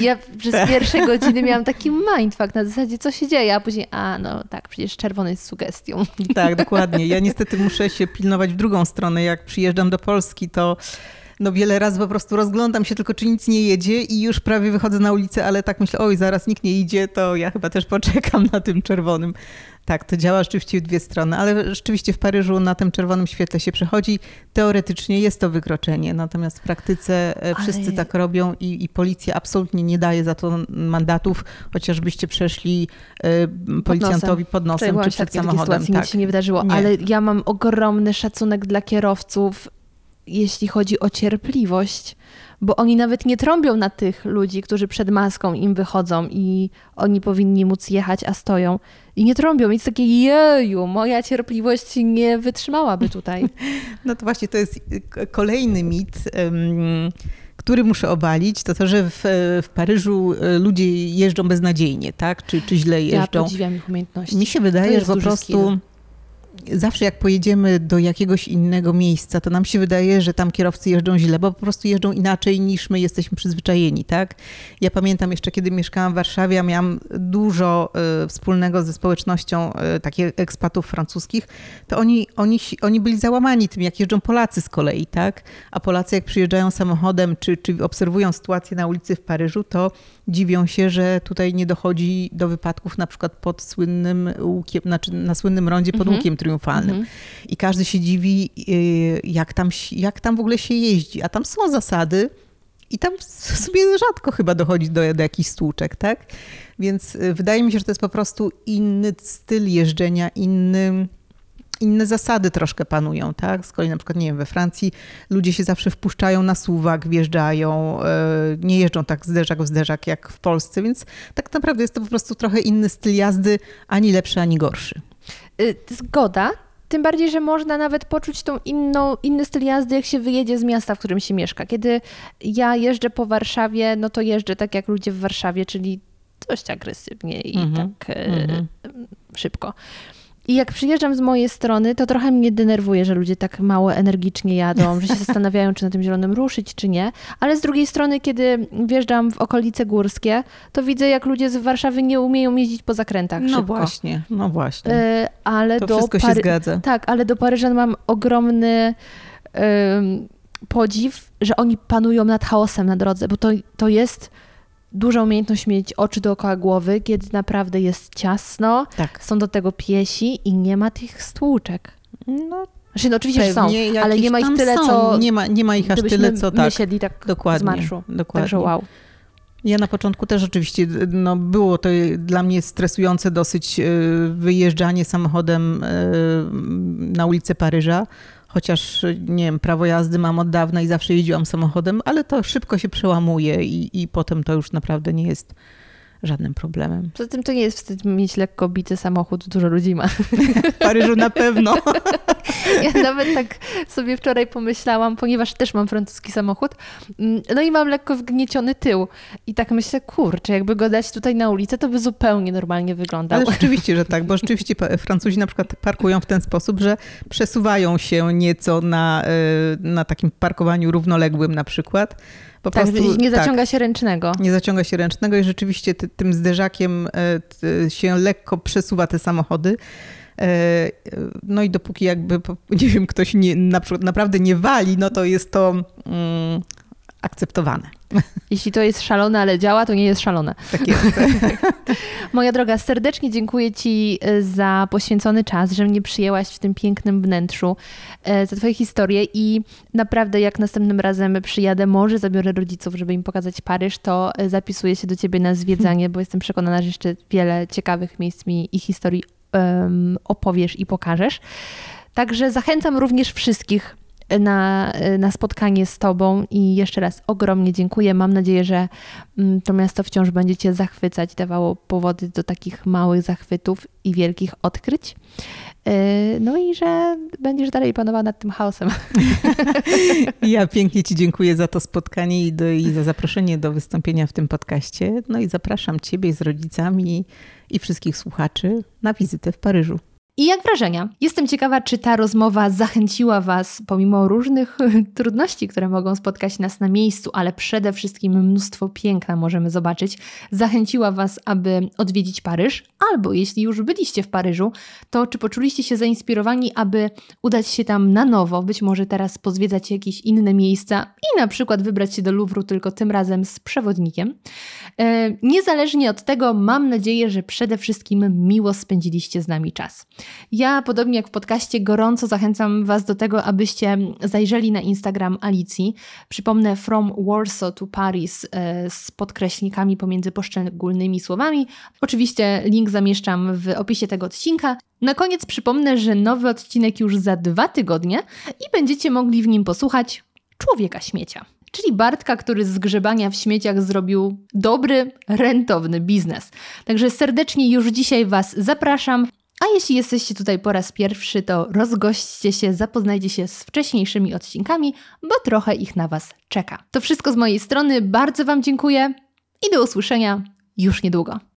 Ja przez pierwsze godziny miałam taki mindfuck na zasadzie, co się dzieje, a później, a no tak, przecież czerwony jest sugestią. Tak, dokładnie. Ja niestety muszę się pilnować w drugą stronę. Jak przyjeżdżam do Polski, to no wiele razy po prostu rozglądam się tylko, czy nic nie jedzie i już prawie wychodzę na ulicę, ale tak myślę, oj, zaraz nikt nie idzie, to ja chyba też poczekam na tym czerwonym. Tak, to działa rzeczywiście w dwie strony, ale rzeczywiście w Paryżu na tym czerwonym świetle się przechodzi. Teoretycznie jest to wykroczenie, natomiast w praktyce e, wszyscy Ale- tak robią i, i policja absolutnie nie daje za to mandatów, chociażbyście przeszli e, policjantowi pod nosem byłam czy przed samochodem. sytuacji, Tak. nic się nie wydarzyło, Nie. ale ja mam ogromny szacunek dla kierowców, jeśli chodzi o cierpliwość, bo oni nawet nie trąbią na tych ludzi, którzy przed maską im wychodzą i oni powinni móc jechać, a stoją. I nie trąbią. I jest takie, jeju, moja cierpliwość nie wytrzymałaby tutaj. No to właśnie to jest k- kolejny mit, który muszę obalić, to to, że w, w Paryżu e, ludzie jeżdżą beznadziejnie, tak? Czy, czy źle Ja jeżdżą. podziwiam ich umiejętności. Mi się wydaje, że po prostu skill. Zawsze jak pojedziemy do jakiegoś innego miejsca, to nam się wydaje, że tam kierowcy jeżdżą źle, bo po prostu jeżdżą inaczej niż my jesteśmy przyzwyczajeni, tak? Ja pamiętam jeszcze, kiedy mieszkałam w Warszawie, a miałam dużo e, wspólnego ze społecznością e, takich ekspatów francuskich, to oni, oni, oni byli załamani tym, jak jeżdżą Polacy z kolei, tak? A Polacy jak przyjeżdżają samochodem, czy, czy obserwują sytuację na ulicy w Paryżu, to dziwią się, że tutaj nie dochodzi do wypadków na przykład pod słynnym łukiem, znaczy na słynnym rondzie pod Mhm. łukiem triumfalnym. Mhm. I każdy się dziwi, y, jak tam, jak tam w ogóle się jeździ. A tam są zasady i tam sobie rzadko chyba dochodzi do, do jakichś stłuczek, tak? Więc y, wydaje mi się, że to jest po prostu inny styl jeżdżenia, inny, inne zasady troszkę panują, tak? Z kolei na przykład, nie wiem, we Francji ludzie się zawsze wpuszczają na suwak, wjeżdżają, y, nie jeżdżą tak zderzak w zderzak jak w Polsce, więc tak naprawdę jest to po prostu trochę inny styl jazdy, ani lepszy, ani gorszy. Y, Zgoda. Tym bardziej, że można nawet poczuć tą inną, inny styl jazdy, jak się wyjedzie z miasta, w którym się mieszka. Kiedy ja jeżdżę po Warszawie, no to jeżdżę tak jak ludzie w Warszawie, czyli dość agresywnie i Mhm. tak e, Mhm. szybko. I jak przyjeżdżam z mojej strony, to trochę mnie denerwuje, że ludzie tak mało energicznie jadą, że się zastanawiają, czy na tym zielonym ruszyć, czy nie. Ale z drugiej strony, kiedy wjeżdżam w okolice górskie, to widzę, jak ludzie z Warszawy nie umieją jeździć po zakrętach No szybko. właśnie, no właśnie. E, ale To do wszystko się Pary- zgadza. Tak, ale do Paryżan mam ogromny podziw, że oni panują nad chaosem na drodze, bo to, to jest duża umiejętność mieć oczy dookoła głowy, kiedy naprawdę jest ciasno, Tak. są do tego piesi i nie ma tych stłuczek. No, Znaczy, no oczywiście są, ale nie ma ich tyle, są. co Nie ma, nie ma ich aż tyle, co tak. myśleli tak Dokładnie, z marszu. dokładnie. Także wow. Ja na początku też oczywiście, no było to dla mnie stresujące dosyć e, wyjeżdżanie samochodem e, na ulicę Paryża, chociaż nie wiem, prawo jazdy mam od dawna i zawsze jeździłam samochodem, ale to szybko się przełamuje i, i potem to już naprawdę nie jest żadnym problemem. Poza tym to nie jest wstyd mieć lekko bity samochód, dużo ludzi ma. W Paryżu na pewno. Ja nawet tak sobie wczoraj pomyślałam, ponieważ też mam francuski samochód, mm, no i mam lekko wgnieciony tył. I tak myślę, kurczę, jakby go dać tutaj na ulicę, to by zupełnie normalnie wyglądał. Ale rzeczywiście, że tak, bo rzeczywiście Francuzi na przykład parkują w ten sposób, że przesuwają się nieco na, e, na takim parkowaniu równoległym na przykład. Po tak, prostu, nie tak, zaciąga się ręcznego. nie zaciąga się ręcznego i rzeczywiście ty, tym zderzakiem e, t, się lekko przesuwa te samochody. E, No i dopóki jakby, nie wiem, ktoś nie, na naprawdę nie wali, no to jest to mm, akceptowane. Jeśli to jest szalone, ale działa, to nie jest szalone. Tak jest. Moja droga, serdecznie dziękuję Ci e, za poświęcony czas, że mnie przyjęłaś w tym pięknym wnętrzu, e, za Twoje historie i naprawdę jak następnym razem przyjadę, może zabiorę rodziców, żeby im pokazać Paryż, to e, zapisuję się do Ciebie na zwiedzanie, bo jestem przekonana, że jeszcze wiele ciekawych miejsc mi i historii em, opowiesz i pokażesz. Także zachęcam również wszystkich na, na spotkanie z Tobą i jeszcze raz ogromnie dziękuję. Mam nadzieję, że mm, to miasto wciąż będzie Cię zachwycać, dawało powody do takich małych zachwytów i wielkich odkryć. E, no i że będziesz dalej panował nad tym chaosem. Ja pięknie Ci dziękuję za to spotkanie i, do, i za zaproszenie do wystąpienia w tym podcaście. No i zapraszam Ciebie z rodzicami i wszystkich słuchaczy na wizytę w Paryżu. I jak wrażenia? Jestem ciekawa, czy ta rozmowa zachęciła Was, pomimo różnych trudności, które mogą spotkać nas na miejscu, ale przede wszystkim mnóstwo piękna możemy zobaczyć, zachęciła Was, aby odwiedzić Paryż, albo jeśli już byliście w Paryżu, to czy poczuliście się zainspirowani, aby udać się tam na nowo, być może teraz pozwiedzać jakieś inne miejsca i na przykład wybrać się do Louvru, tylko tym razem z przewodnikiem. E, niezależnie od tego, mam nadzieję, że przede wszystkim miło spędziliście z nami czas. Ja, podobnie jak w podcaście, gorąco zachęcam Was do tego, abyście zajrzeli na Instagram Alicji. Przypomnę From Warsaw to Paris e, z podkreśnikami pomiędzy poszczególnymi słowami. Oczywiście link zamieszczam w opisie tego odcinka. Na koniec przypomnę, że nowy odcinek już za dwa tygodnie i będziecie mogli w nim posłuchać Człowieka Śmiecia czyli Bartka, który z grzebania w śmieciach zrobił dobry, rentowny biznes. Także serdecznie już dzisiaj Was zapraszam. A jeśli jesteście tutaj po raz pierwszy, to rozgośćcie się, zapoznajcie się z wcześniejszymi odcinkami, bo trochę ich na Was czeka. To wszystko z mojej strony. Bardzo Wam dziękuję i do usłyszenia już niedługo.